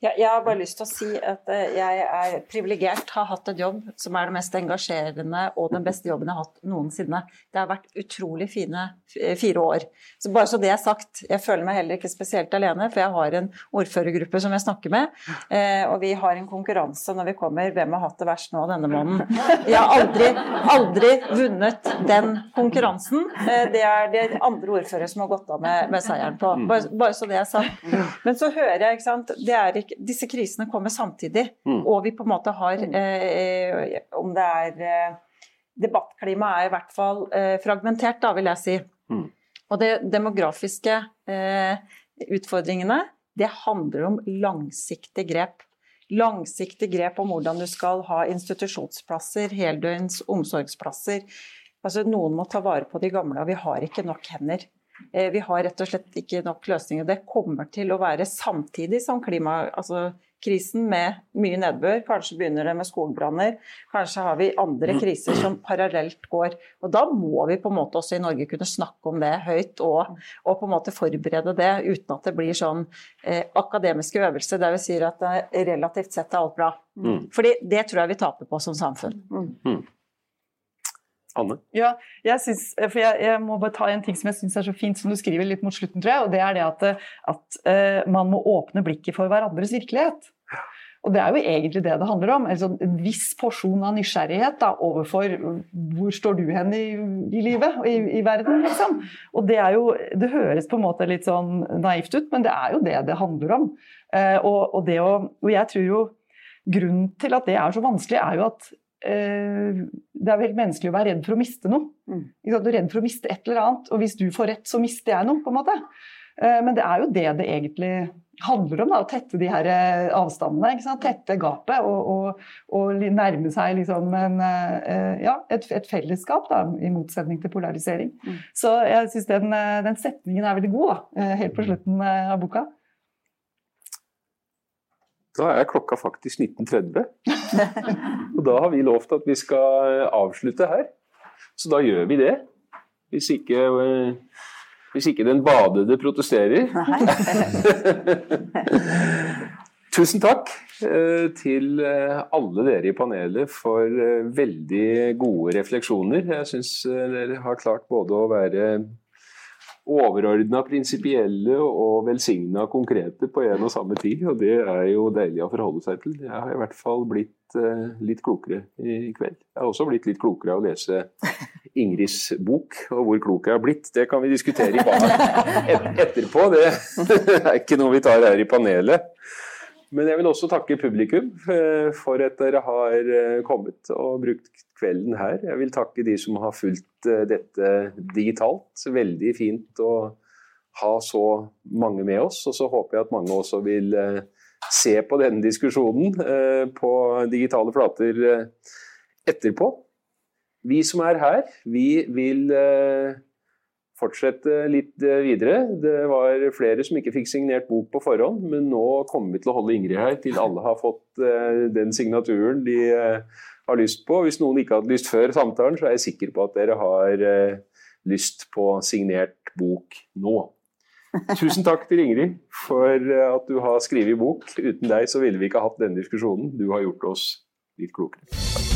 Ja, jeg har bare lyst til å si at eh, jeg er privilegert, har hatt et jobb som er det mest engasjerende og den beste jobben jeg har hatt noensinne. Det har vært utrolig fine eh, fire år. Så bare så det er sagt, jeg føler meg heller ikke spesielt alene, for jeg har en ordførergruppe som jeg snakker med, eh, og vi har en konkurranse når vi kommer hvem har hatt det verst nå denne måneden. Jeg har aldri, aldri vunnet den konkurransen. Det er det andre ordførere som har gått av med, med seieren på. Bare, bare, så det er sagt. Men så hører jeg, ikke sant det ikke, disse krisene kommer samtidig, mm. og vi på en måte har mm. eh, Om det er eh, Debattklimaet er i hvert fall eh, fragmentert, da, vil jeg si. Mm. Og det demografiske eh, utfordringene, det handler om langsiktige grep. Langsiktige grep om hvordan du skal ha institusjonsplasser, heldøgns omsorgsplasser. Altså, noen må ta vare på de gamle, og vi har ikke nok hender. Eh, vi har rett og slett ikke nok løsninger. Det kommer til å være samtidig som klimakrisen altså med mye nedbør. Kanskje begynner det med skogbranner. Kanskje har vi andre kriser som parallelt går. Og da må vi på en måte også i Norge kunne snakke om det høyt og, og på en måte forberede det uten at det blir sånn eh, akademiske øvelser der vi sier at det relativt sett er alt bra. Mm. Fordi det tror jeg vi taper på som samfunn. Mm. Anne? Ja, jeg, synes, for jeg, jeg, må bare ta en ting som jeg syns er så fint, som du skriver litt mot slutten, tror jeg. Og det er det at, at uh, man må åpne blikket for hverandres virkelighet. Og det er jo egentlig det det handler om. Altså, en viss porsjon av nysgjerrighet da, overfor hvor står du hen i, i livet og i, i, verden, liksom. Og det er jo Det høres på en måte litt sånn naivt ut, men det er jo det det handler om. Uh, og, og, det å, og jeg tror jo grunnen til at det er så vanskelig, er jo at det er helt menneskelig å være redd for å miste noe. Mm. Du er redd for å miste et eller annet, og hvis du får rett, så mister jeg noe. på en måte. Eh, men det er jo det det egentlig handler om, da, å tette de her eh, avstandene. Tette gapet og, og, og, nærme seg liksom en, ja, et, et, fellesskap, da, i motsetning til polarisering. Mm. Så jeg syns den, den, setningen er veldig god, da, helt på slutten av boka. Da er klokka faktisk 19.30. Og da har vi lovt at vi skal avslutte her. Så da gjør vi det. Hvis ikke, eh, hvis ikke den badede protesterer. Tusen takk eh, til eh, alle dere i panelet for veldig gode refleksjoner. Jeg syns dere har klart både å være overordna prinsipielle og velsigna konkrete på en og samme tid. Og det er jo deilig å forholde seg til. Jeg har i hvert fall blitt uh, litt klokere i kveld. Jeg har også blitt litt klokere av å lese Ingrids bok, og hvor klok jeg har blitt, det kan vi diskutere i et etterpå. Det er ikke noe vi tar her i panelet. Men jeg vil også takke publikum eh, for at dere har eh, kommet og brukt kvelden her. Jeg vil takke de som har fulgt eh, dette digitalt. Veldig fint å ha så mange med oss. Og så håper jeg at mange også vil se på denne diskusjonen på digitale flater etterpå. vi som er her, vi vil fortsette litt eh, videre. Det var flere som ikke fikk signert bok på forhånd, men nå kommer vi til å holde Ingrid her til alle har fått eh, den signaturen de eh, har lyst på. Hvis noen ikke hadde lyst før samtalen, så er jeg sikker på at dere har eh, lyst på signert bok nå. Tusen takk til Ingrid for eh, at du har skrevet bok. Uten deg så ville vi ikke hatt denne diskusjonen. Du har gjort oss litt klokere.